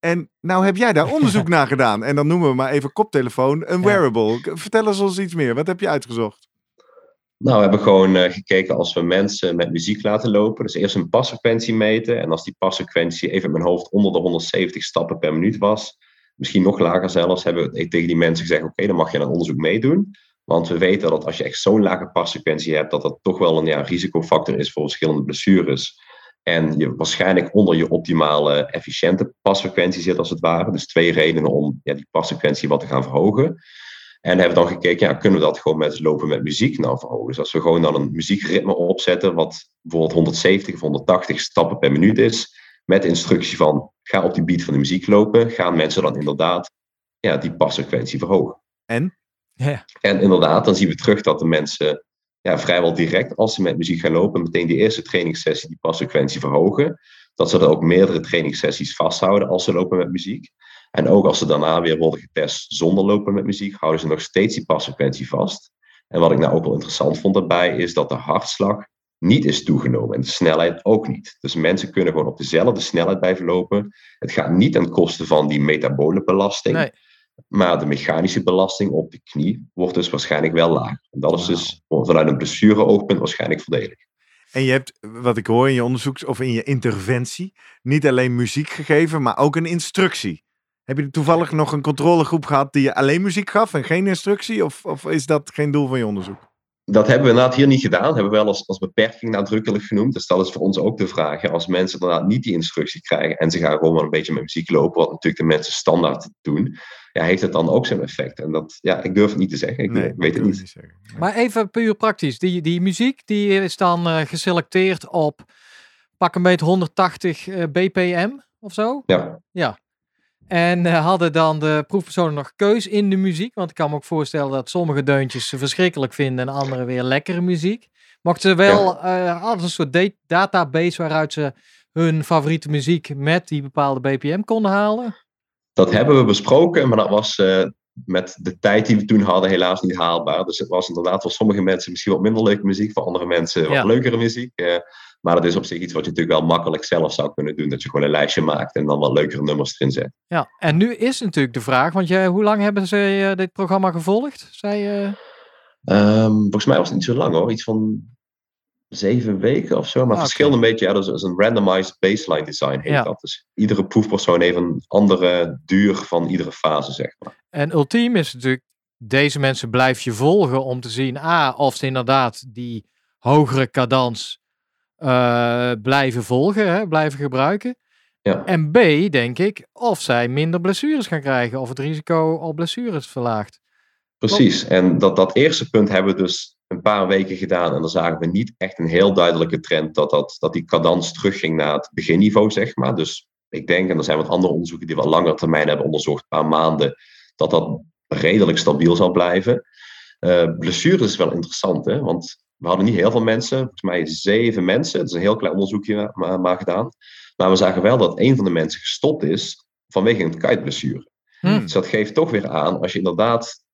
En nou heb jij daar onderzoek naar gedaan. En dan noemen we maar even koptelefoon een wearable. Vertel eens ons iets meer. Wat heb je uitgezocht? Nou, we hebben gewoon uh, gekeken als we mensen met muziek laten lopen. Dus eerst een pasfrequentie meten. En als die pasfrequentie even in mijn hoofd onder de 170 stappen per minuut was, misschien nog lager zelfs, hebben we tegen die mensen gezegd: Oké, dan mag je een onderzoek meedoen. Want we weten dat als je echt zo'n lage pasfrequentie hebt, dat dat toch wel een ja, risicofactor is voor verschillende blessures. En je waarschijnlijk onder je optimale efficiënte pasfrequentie zit, als het ware. Dus twee redenen om ja, die pasfrequentie wat te gaan verhogen. En hebben dan gekeken, ja, kunnen we dat gewoon met lopen met muziek nou verhogen? Dus als we gewoon dan een muziekritme opzetten, wat bijvoorbeeld 170 of 180 stappen per minuut is, met instructie van ga op die beat van de muziek lopen, gaan mensen dan inderdaad ja, die pasfrequentie verhogen. En? Ja. En inderdaad, dan zien we terug dat de mensen ja, vrijwel direct, als ze met muziek gaan lopen, meteen die eerste trainingssessie die pasfrequentie verhogen. Dat ze er ook meerdere trainingssessies vasthouden als ze lopen met muziek. En ook als ze daarna weer worden getest zonder lopen met muziek, houden ze nog steeds die pasfrequentie vast. En wat ik nou ook wel interessant vond daarbij, is dat de hartslag niet is toegenomen en de snelheid ook niet. Dus mensen kunnen gewoon op dezelfde snelheid blijven lopen. Het gaat niet ten koste van die metabole belasting. Nee. Maar de mechanische belasting op de knie wordt dus waarschijnlijk wel lager. En dat is dus vanuit een blessure-oogpunt waarschijnlijk voordelig. En je hebt, wat ik hoor in je onderzoek of in je interventie, niet alleen muziek gegeven, maar ook een instructie. Heb je toevallig nog een controlegroep gehad die je alleen muziek gaf en geen instructie? Of, of is dat geen doel van je onderzoek? Dat hebben we inderdaad hier niet gedaan. Dat hebben we wel als, als beperking nadrukkelijk genoemd. Dus dat is voor ons ook de vraag. Als mensen inderdaad niet die instructie krijgen en ze gaan gewoon wel een beetje met muziek lopen, wat natuurlijk de mensen standaard doen, ja, heeft het dan ook zijn effect? En dat, ja, ik durf het niet te zeggen. Ik weet het niet. niet maar even puur praktisch. Die, die muziek die is dan uh, geselecteerd op pak een beetje 180 uh, bpm of zo? Ja. Ja. En uh, hadden dan de proefpersonen nog keus in de muziek? Want ik kan me ook voorstellen dat sommige deuntjes ze verschrikkelijk vinden en andere weer lekkere muziek. Mochten ze wel ja. uh, een soort database waaruit ze hun favoriete muziek met die bepaalde BPM konden halen? Dat hebben we besproken, maar dat was uh, met de tijd die we toen hadden helaas niet haalbaar. Dus het was inderdaad voor sommige mensen misschien wat minder leuke muziek, voor andere mensen wat leukere muziek. Maar dat is op zich iets wat je natuurlijk wel makkelijk zelf zou kunnen doen. Dat je gewoon een lijstje maakt en dan wat leukere nummers erin zet. Ja, en nu is natuurlijk de vraag, want jij, hoe lang hebben ze uh, dit programma gevolgd? Zij, uh... um, volgens mij was het niet zo lang hoor. Iets van zeven weken of zo. Maar het verschilt een beetje. Ja, dat is een randomized baseline design heet ja. dat. Dus iedere proefpersoon heeft een andere duur van iedere fase, zeg maar. En ultiem is natuurlijk, deze mensen blijf je volgen om te zien, A, of ze inderdaad die hogere cadans uh, blijven volgen, hè, blijven gebruiken. Ja. En B, denk ik, of zij minder blessures gaan krijgen of het risico op blessures verlaagt. Precies, en dat, dat eerste punt hebben we dus een paar weken gedaan en dan zagen we niet echt een heel duidelijke trend dat, dat, dat die cadans terugging naar het beginniveau, zeg maar. Dus ik denk, en er zijn wat andere onderzoeken die wat langer termijn hebben onderzocht, een paar maanden, dat dat redelijk stabiel zal blijven. Uh, blessures is wel interessant, hè? want we hadden niet heel veel mensen, volgens mij zeven mensen. Het is een heel klein onderzoekje maar, maar gedaan. Maar we zagen wel dat een van de mensen gestopt is vanwege een kuitblessure. Hmm. Dus dat geeft toch weer aan, als je inderdaad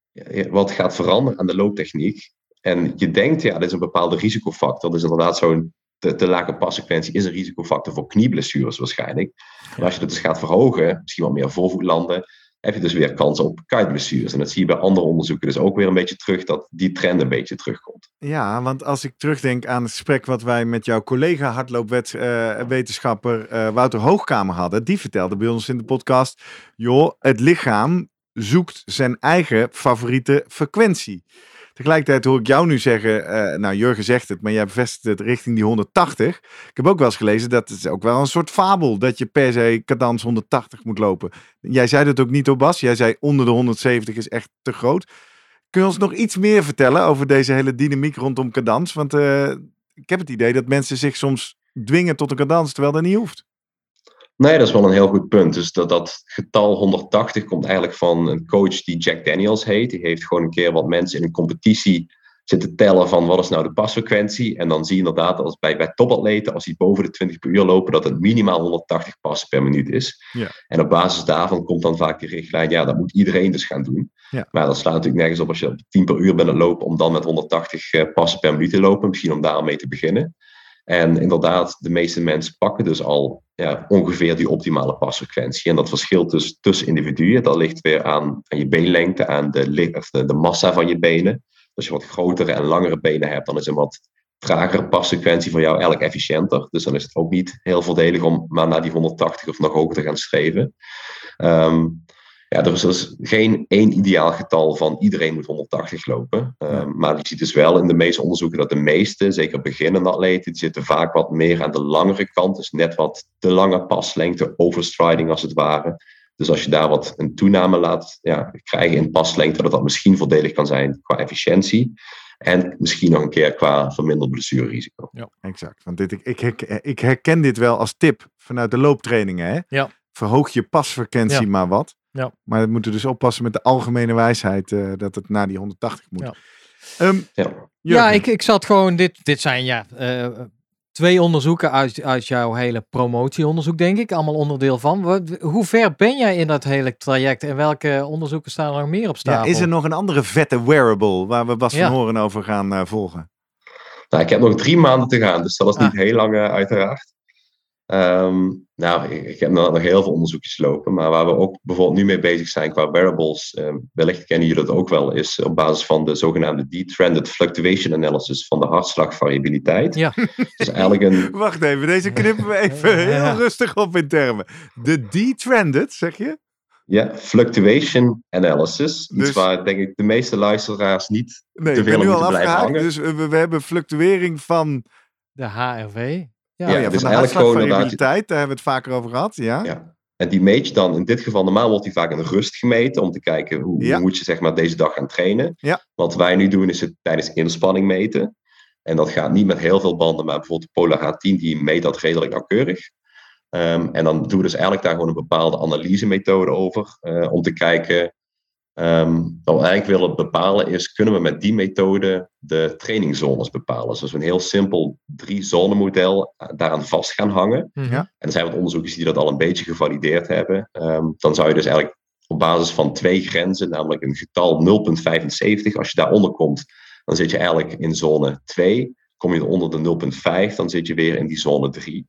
wat gaat veranderen aan de looptechniek. En je denkt, ja, dit is een bepaalde risicofactor. Dus inderdaad, zo'n te, te, lage passequentie is een risicofactor voor knieblessures waarschijnlijk. Maar als je dat dus gaat verhogen, misschien wel meer voorvoetlanden, heb je dus weer kans op kuitblessures. En dat zie je bij andere onderzoeken dus ook weer een beetje terug, dat die trend een beetje terugkomt. Ja, want als ik terugdenk aan het gesprek wat wij met jouw collega hardloopwetenschapper uh, uh, Wouter Hoogkamer hadden, die vertelde bij ons in de podcast, joh, het lichaam zoekt zijn eigen favoriete frequentie. Tegelijkertijd hoor ik jou nu zeggen, uh, nou Jurgen zegt het, maar jij bevestigt het richting die 180. Ik heb ook wel eens gelezen dat het ook wel een soort fabel dat je per se cadans 180 moet lopen. Jij zei dat ook niet op Bas, jij zei onder de 170 is echt te groot. Kun je ons nog iets meer vertellen over deze hele dynamiek rondom cadans? Want uh, ik heb het idee dat mensen zich soms dwingen tot een cadans terwijl dat niet hoeft. Nee, dat is wel een heel goed punt. Dus dat, dat getal 180 komt eigenlijk van een coach die Jack Daniels heet. Die heeft gewoon een keer wat mensen in een competitie zitten tellen van wat is nou de pasfrequentie. En dan zie je inderdaad als bij, bij topatleten, als die boven de 20 per uur lopen, dat het minimaal 180 passen per minuut is. Ja. En op basis daarvan komt dan vaak de richtlijn, ja, dat moet iedereen dus gaan doen. Ja. Maar dat slaat natuurlijk nergens op als je op 10 per uur bent aan het lopen, om dan met 180 eh, passen per minuut te lopen. Misschien om daarmee te beginnen. En inderdaad, de meeste mensen pakken dus al ja, ongeveer die optimale pasfrequentie. En dat verschilt dus tussen individuen. Dat ligt weer aan, aan je beenlengte, aan de, of de, massa van je benen. Als je wat grotere en langere benen hebt, dan is een wat tragere pasfrequentie voor jou eigenlijk efficiënter. Dus dan is het ook niet heel voordelig om maar naar die 180 of nog hoger te gaan streven. Ehm, ja, er is dus geen één ideaal getal van iedereen moet 180 lopen. Ja. Maar je ziet dus wel in de meeste onderzoeken dat de meeste, zeker beginnende atleten, die zitten vaak wat meer aan de langere kant. Dus net wat te lange paslengte, overstriding als het ware. Dus als je daar wat een toename laat ja, krijgen in paslengte, dat dat misschien voordelig kan zijn qua efficiëntie. En misschien nog een keer qua verminderd blessurerisico. Exact. Want dit, ik, ik, herken, ik herken dit wel als tip vanuit de looptrainingen. Hè? Ja. Verhoog je pasfrequentie Ja. maar wat. Ja. Maar we moeten dus oppassen met de algemene wijsheid eh, dat het naar die 180 moet. Ja. Ehm, Ja. Ja, ik, ik zat gewoon, dit, dit zijn ja, eh, twee onderzoeken uit, uit jouw hele promotieonderzoek, denk ik. Allemaal onderdeel van. Wat, hoe ver ben jij in dat hele traject en welke onderzoeken staan er nog meer op ja, stapel? is er nog een andere vette wearable waar we Bas Ja. van Horen over gaan eh, volgen? Nou, ik heb nog drie maanden te gaan, dus dat is niet Ah. heel lang, uiteraard. Ehm, nou, ik, ik heb nog nog heel veel onderzoekjes lopen, maar waar we ook bijvoorbeeld nu mee bezig zijn qua wearables, ehm, wellicht kennen jullie dat ook wel, is op basis van de zogenaamde Detrended Fluctuation Analysis van de hartslagvariabiliteit. Ja. Dus eigenlijk een, Wacht even, deze knippen we even heel Ja. rustig op in termen. De detrended, zeg je? ja, fluctuation analysis, iets Dus- waar denk ik de meeste luisteraars niet Nee, Te ik veel ben nu al blijven afgehaakt. hangen. Dus we, we hebben fluctuering van, De HRV. Ja, oh ja, dus van de eigenlijk gewoon. Daar hebben we het vaker over gehad. Ja. Ja. En die meet je dan, in dit geval normaal wordt die vaak in rust gemeten om te kijken hoe, Ja. hoe moet je zeg maar deze dag gaan trainen. Ja. Wat wij nu doen is het tijdens inspanning meten. En dat gaat niet met heel veel banden, maar bijvoorbeeld de Polar H10 die meet dat redelijk nauwkeurig. Ehm, en dan doen we dus eigenlijk daar gewoon een bepaalde analysemethode over eh, om te kijken. Ehm, wat we eigenlijk willen bepalen is, kunnen we met die methode de trainingzones bepalen? Dus als we een heel simpel drie-zone model eh, daaraan vast gaan hangen. Mhm. Ja. En er zijn wat onderzoekers die dat al een beetje gevalideerd hebben. Ehm, dan zou je dus eigenlijk op basis van twee grenzen, namelijk een getal 0,75, als je daaronder komt, dan zit je eigenlijk in zone 2. Kom je onder de 0,5, dan zit je weer in die zone 3.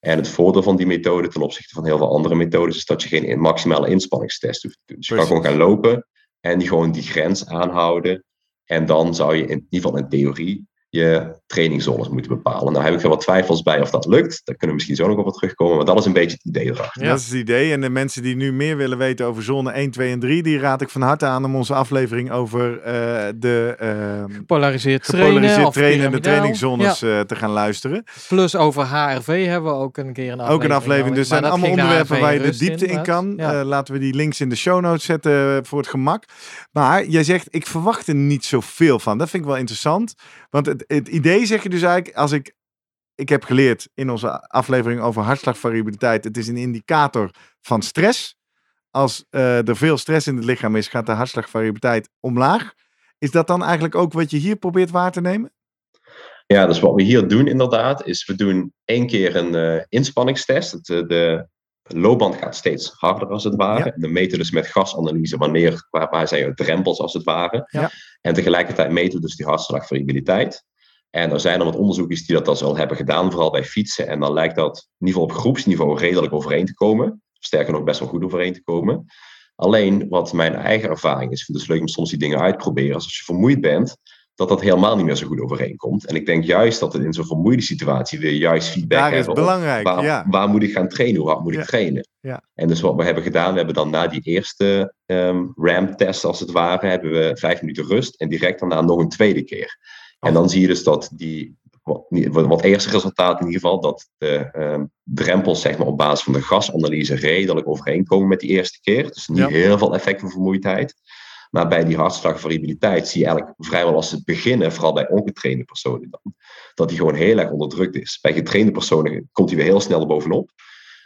En het voordeel van die methode ten opzichte van heel veel andere methodes is dat je geen maximale inspanningstest hoeft te doen. Dus je kan gewoon gaan lopen en die gewoon die grens aanhouden. En dan zou je in ieder geval in theorie je trainingzones moeten bepalen. Nou heb ik er wat twijfels bij of dat lukt. Daar kunnen we misschien zo nog op terugkomen. Maar dat is een beetje het idee erachter. Ja. Dat is het idee. En de mensen die nu meer willen weten over zone 1, 2 en 3, die raad ik van harte aan om onze aflevering over eh, de Gepolariseerd trainen. gepolariseerd trainen en de trainingzones Ja. eh, te gaan luisteren. Plus over HRV hebben we ook een keer een aflevering. Ook een aflevering. Dus er zijn allemaal onderwerpen waar je de diepte in kan. Ja. Eh, laten we die links in de show notes zetten eh, voor het gemak. Maar jij zegt, ik verwacht er niet zoveel van. Dat vind ik wel interessant. Want het, het idee zeg je dus eigenlijk, als ik... Ik heb geleerd in onze aflevering over hartslagvariabiliteit. Het is een indicator van stress. Als er veel stress in het lichaam is, gaat de hartslagvariabiliteit omlaag. Is dat dan eigenlijk ook wat je hier probeert waar te nemen? Ja, dus wat we hier doen inderdaad, is we doen één keer een eh, inspanningstest. Het, eh, de loopband gaat steeds harder als het ware. Ja. We meten dus met gasanalyse wanneer, waar, waar zijn je drempels als het ware. Ja. En tegelijkertijd meten we dus die hartslagvariabiliteit. En er zijn er wat onderzoekers die dat al hebben gedaan, vooral bij fietsen. En dan lijkt dat in ieder geval op groepsniveau redelijk overeen te komen. Sterker nog, best wel goed overeen te komen. Alleen wat mijn eigen ervaring is, ik vind het dus leuk om soms die dingen uit te proberen. Als je vermoeid bent, dat dat helemaal niet meer zo goed overeenkomt. En ik denk juist dat het in zo'n vermoeide situatie weer juist feedback Daar is hebben. belangrijk, waar, ja. waar moet ik gaan trainen? Hoe hard moet Ja. ik trainen? Ja. En dus wat we hebben gedaan, we hebben dan na die eerste ehm RAM-test als het ware, hebben we vijf minuten rust en direct daarna nog een tweede keer. En dan zie je dus dat die, wat, wat, eerste resultaat in ieder geval, dat de ehm, drempels zeg maar, op basis van de gasanalyse redelijk overeenkomen met die eerste keer. Dus niet Ja. heel veel effect van vermoeidheid. Maar bij die hartslagvariabiliteit zie je eigenlijk vrijwel als het beginnen, vooral bij ongetrainde personen dan, dat die gewoon heel erg onderdrukt is. Bij getrainde personen komt hij weer heel snel bovenop.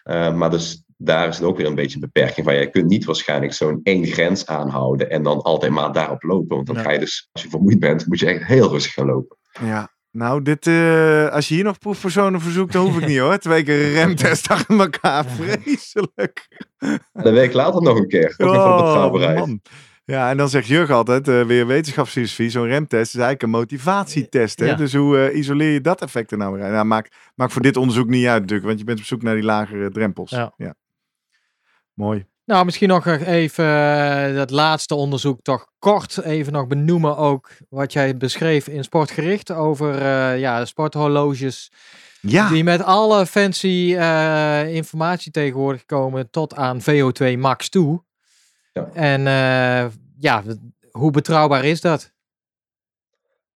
Uh, maar dus daar is het ook weer een beetje een beperking van. Je kunt niet waarschijnlijk zo'n één grens aanhouden en dan altijd maar daarop lopen. Want dan Ja. ga je dus, als je vermoeid bent, moet je echt heel rustig gaan lopen. Ja. Nou, dit, eh, als je hier nog proefpersonen verzoekt, dan hoef ik niet hoor. Twee keer een remtest achter elkaar. Vreselijk. En een week later nog een keer. Ook nog. Oh, man. Ja, en dan zegt Jurgen altijd, eh, weer wetenschapsfilosofie, zo'n remtest is eigenlijk een motivatietest. Hè? Ja. Dus hoe eh, isoleer je dat effect er nou weer uit? Nou, maakt, maakt voor dit onderzoek niet uit natuurlijk, want je bent op zoek naar die lagere drempels. Ja. Mooi. Nou, misschien nog even eh, dat laatste onderzoek toch kort even nog benoemen ook wat jij beschreef in Sportgericht over eh, ja, sporthorloges Ja, die met alle fancy eh, informatie tegenwoordig komen tot aan VO2 max toe. Ja. En ja, hoe betrouwbaar is dat?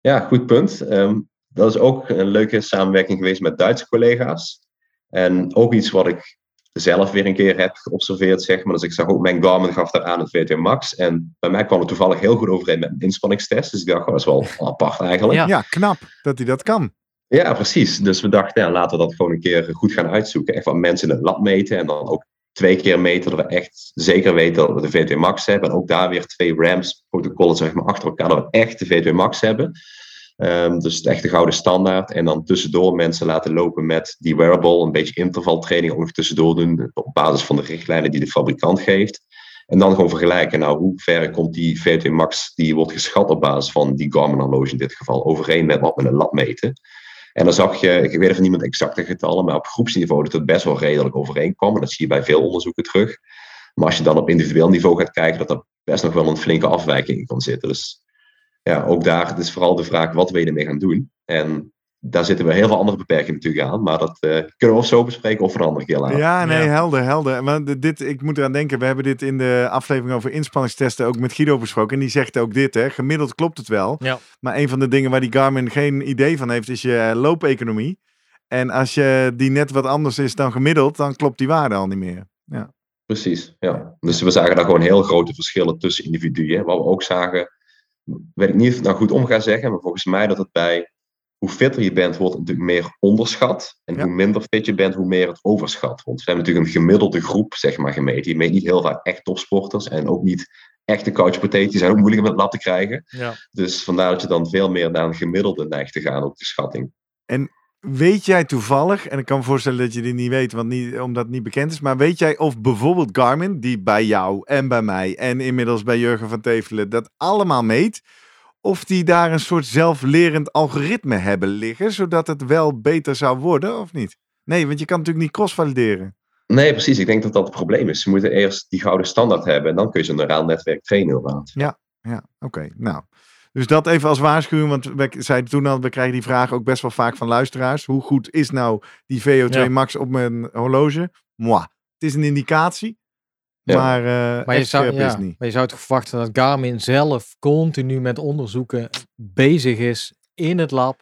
Ja, goed punt. Ehm, dat is ook een leuke samenwerking geweest met Duitse collega's. En ook iets wat ik zelf weer een keer heb geobserveerd, zeg maar. Dus ik zag ook, mijn Garmin gaf daar aan het VT Max. En bij mij kwam het toevallig heel goed overeen met een inspanningstest. Dus ik dacht, oh, dat is wel apart eigenlijk. Ja. ja, knap dat hij dat kan. Ja, precies. Dus we dachten, ja, laten we dat gewoon een keer goed gaan uitzoeken. Echt wat mensen in het lab meten en dan ook twee keer meten, dat we echt zeker weten dat we de V2 Max hebben. En ook daar weer twee RAMS-protocollen zeg maar, achter elkaar, dat we echt de V2 Max hebben. Ehm, dus het echte gouden standaard. En dan tussendoor mensen laten lopen met die wearable, een beetje intervaltraining ook nog tussendoor doen, op basis van de richtlijnen die de fabrikant geeft. En dan gewoon vergelijken, nou, hoe ver komt die V2 Max, die wordt geschat op basis van die Garmin horloge in dit geval, overeen met wat we een lab meten. En dan zag je, ik weet even niet met exacte getallen, maar op groepsniveau dat het best wel redelijk overeenkwam. En dat zie je bij veel onderzoeken terug. Maar als je dan op individueel niveau gaat kijken, dat er best nog wel een flinke afwijking in kan zitten. Dus ja, ook daar het is vooral de vraag, wat wil je ermee gaan doen? En daar zitten we heel veel andere beperkingen natuurlijk aan. Maar dat eh, kunnen we of zo bespreken of een andere keer. Ja, nee, Ja. helder, helder. Maar dit, ik moet eraan denken, we hebben dit in de aflevering over inspanningstesten ook met Guido besproken. En die zegt ook dit, hè. Gemiddeld klopt het wel. Ja. Maar een van de dingen waar die Garmin geen idee van heeft, is je eh, loopeconomie. En als je die net wat anders is dan gemiddeld, dan klopt die waarde al niet meer. Precies, ja. Dus we zagen daar gewoon heel grote verschillen tussen individuen. Wat we ook zagen, weet ik niet of ik het nou goed om ga zeggen, maar volgens mij dat het bij hoe fitter je bent, wordt het natuurlijk meer onderschat. En Ja. hoe minder fit je bent, hoe meer het overschat. Want we hebben natuurlijk een gemiddelde groep, zeg maar, gemeten. Je meet niet heel vaak echt topsporters en ook niet echte couch potatoes. Die zijn ook moeilijk om het lab te krijgen. Ja. Dus vandaar dat je dan veel meer naar een gemiddelde neigt te gaan, ook de schatting. Weet jij toevallig, en ik kan me voorstellen dat je dit niet weet, want niet, omdat het niet bekend is, maar weet jij of bijvoorbeeld Garmin, die bij jou en bij mij en inmiddels bij Jurgen van Tevelen dat allemaal meet, of die daar een soort zelflerend algoritme hebben liggen, zodat het wel beter zou worden, of niet? Nee, want je kan natuurlijk niet cross-valideren. Nee, precies. Ik denk dat dat het probleem is. Ze moeten eerst die gouden standaard hebben en dan kun je zo'n neuraal netwerk trainen inderdaad. Ja, oké. Nou, dus dat even als waarschuwing, want we zeiden toen al, we krijgen die vraag ook best wel vaak van luisteraars. Hoe goed is nou die VO2 Ja. max op mijn horloge? Moi. Het is een indicatie, Ja. maar, eh Maar je, zou, ja, niet. maar je zou toch verwachten dat Garmin zelf continu met onderzoeken bezig is in het lab.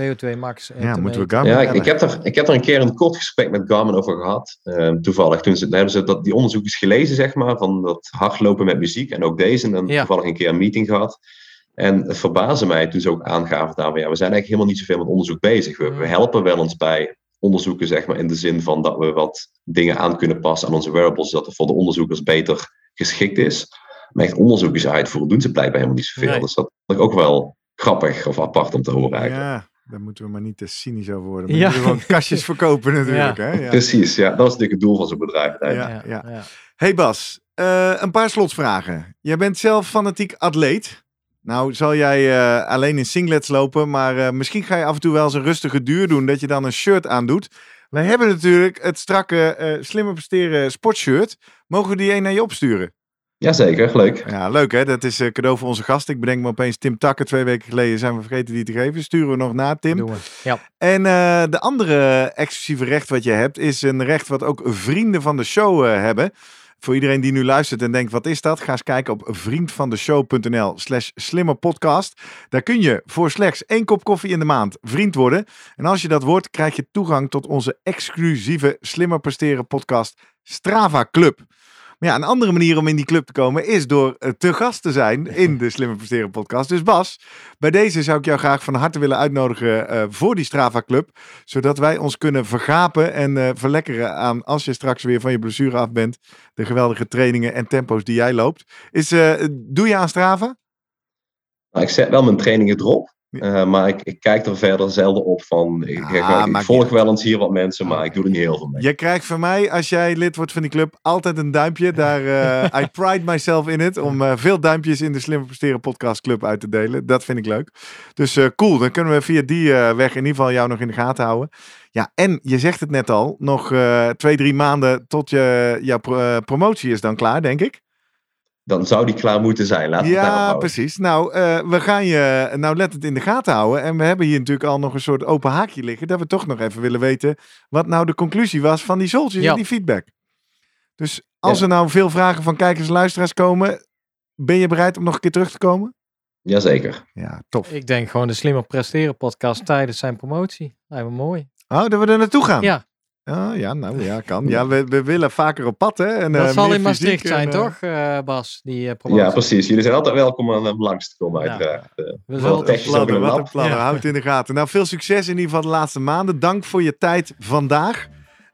VO2 max. en Ja, te moeten we. Garmin Ja, ik, heb er, ik heb er een keer een kort gesprek met Garmin over gehad. ehm, toevallig. Toen ze, daar hebben ze dat, die onderzoekjes gelezen, zeg maar, van dat hardlopen met muziek. En ook deze. En dan Ja. toevallig een keer een meeting gehad. En het verbaasde mij toen ze ook aangaven daar, ja, we zijn eigenlijk helemaal niet zoveel met onderzoek bezig. We, we helpen wel eens bij onderzoeken, zeg maar, in de zin van dat we wat dingen aan kunnen passen aan onze wearables, dat het voor de onderzoekers beter geschikt is. Maar echt onderzoekjes uitvoeren doen ze blijkbaar helemaal niet zoveel. Nee. Dus dat vond ik ook wel grappig of apart om te horen eigenlijk. Ja, daar moeten we maar niet te cynisch over worden. We Ja. moeten gewoon kastjes verkopen natuurlijk. Hè? Ja. Precies, ja. Dat is natuurlijk het doel van zo'n bedrijf. Ja, ja. ja. Hey Bas, eh, een paar slotsvragen. Jij bent zelf fanatiek atleet. Nou, zal jij eh, alleen in singlets lopen, maar eh, misschien ga je af en toe wel eens een rustige duur doen, dat je dan een shirt aandoet. Wij hebben natuurlijk het strakke, eh slimmer presteren sportshirt. Mogen we die een naar je opsturen? Jazeker, leuk. Ja, leuk hè. Dat is eh, cadeau voor onze gast. Ik bedenk me opeens Tim Takken. Twee weken geleden zijn we vergeten die te geven. Sturen we nog na, Tim. Doen we. Ja. En eh, de andere exclusieve recht wat je hebt, is een recht wat ook vrienden van de show eh, hebben. Voor iedereen die nu luistert en denkt, wat is dat? Ga eens kijken op vriendvandeshow.nl slash slimmerpodcast. Daar kun je voor slechts één kop koffie in de maand vriend worden. En als je dat wordt, krijg je toegang tot onze exclusieve Slimmer Presteren podcast Strava Club. Maar ja, een andere manier om in die club te komen is door eh, te gast te zijn in de Slimmer Presteren podcast. Dus Bas, bij deze zou ik jou graag van harte willen uitnodigen eh, voor die Strava Club. Zodat wij ons kunnen vergapen en eh, verlekkeren aan als je straks weer van je blessure af bent. De geweldige trainingen en tempo's die jij loopt. Is, eh, doe je aan Strava? Nou, ik zet wel mijn trainingen erop. Eh, maar ik, ik kijk er verder zelden op van. Ik, Ah, ik- ik maakt volg wel eens hier wat mensen, maar ik doe er niet heel veel mee. Je krijgt van mij, als jij lid wordt van die club, altijd een duimpje. Daar, eh I pride myself in it. Om eh, veel duimpjes in de Slimmer Presteren podcast club uit te delen. Dat vind ik leuk. Dus cool, dan kunnen we via die weg in ieder geval jou nog in de gaten houden. Ja, en je zegt het net al, nog twee, drie maanden tot je, jouw promotie is dan klaar, denk ik. Dan zou die klaar moeten zijn. Daarop Ja, precies. Nou, eh, we gaan je nauwlettend in de gaten houden. En we hebben hier natuurlijk al nog een soort open haakje liggen. Dat we toch nog even willen weten wat nou de conclusie was van die soldiers Ja. en die feedback. Dus als Ja. er nou veel vragen van kijkers en luisteraars komen, ben je bereid om nog een keer terug te komen? Jazeker. Ja, tof. Ik denk gewoon de Slimmer Presteren podcast tijdens zijn promotie. Lijkt me mooi. Oh, dat we er naartoe gaan? Ja, Oh, ja, nou ja, kan. Ja, we, we willen vaker op pad, hè. En, dat eh, zal in Maastricht zijn, en, eh, toch, eh, Bas? Die eh. Ja, precies. Jullie zijn altijd welkom om om langs te komen, Ja. uiteraard. We Wat zullen Wat tech- een plannen, wat een plannen. Ja. Houd in de gaten. Nou, veel succes in ieder geval de laatste maanden. Dank voor je tijd vandaag.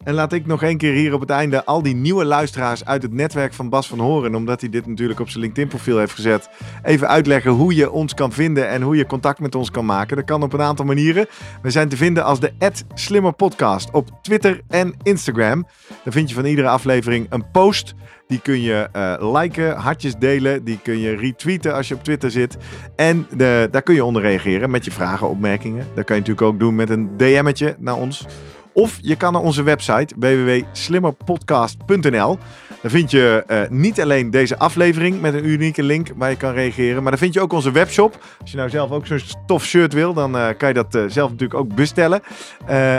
En laat ik nog één keer hier op het einde al die nieuwe luisteraars uit het netwerk van Bas van Horen, omdat hij dit natuurlijk op zijn LinkedIn profiel heeft gezet, even uitleggen hoe je ons kan vinden en hoe je contact met ons kan maken. Dat kan op een aantal manieren. We zijn te vinden als de Slimmer Podcast op Twitter en Instagram. Dan vind je van iedere aflevering een post. Die kun je eh, liken, hartjes delen. Die kun je retweeten als je op Twitter zit. En de, daar kun je onder reageren met je vragen, opmerkingen. Dat kan je natuurlijk ook doen met een DM'tje naar ons. Of je kan naar onze website www.slimmerpodcast.nl. Daar vind je eh, niet alleen deze aflevering met een unieke link waar je kan reageren, maar daar vind je ook onze webshop. Als je nou zelf ook zo'n tof shirt wil, dan eh, kan je dat eh, zelf natuurlijk ook bestellen.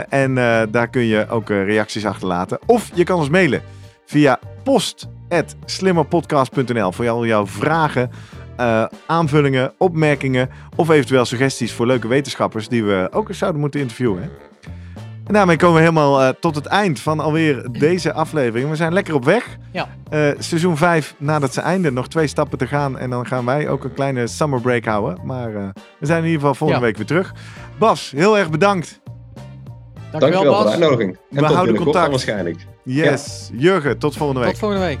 En daar kun je ook reacties achterlaten. Of je kan ons mailen via post.slimmerpodcast.nl voor al jouw vragen, aanvullingen, opmerkingen of eventueel suggesties voor leuke wetenschappers die we ook eens zouden moeten interviewen. En daarmee komen we helemaal eh, tot het eind van alweer deze aflevering. We zijn lekker op weg. Ja. Eh, seizoen 5 nadat ze einde nog twee stappen te gaan. En dan gaan wij ook een kleine summer break houden. Maar eh, we zijn in ieder geval volgende Ja. week weer terug. Bas, heel erg bedankt. Dankjewel, Dankjewel voor de Bas. uitnodiging. En We tot houden contact. waarschijnlijk. Yes. Jurgen, tot volgende week. Tot volgende week.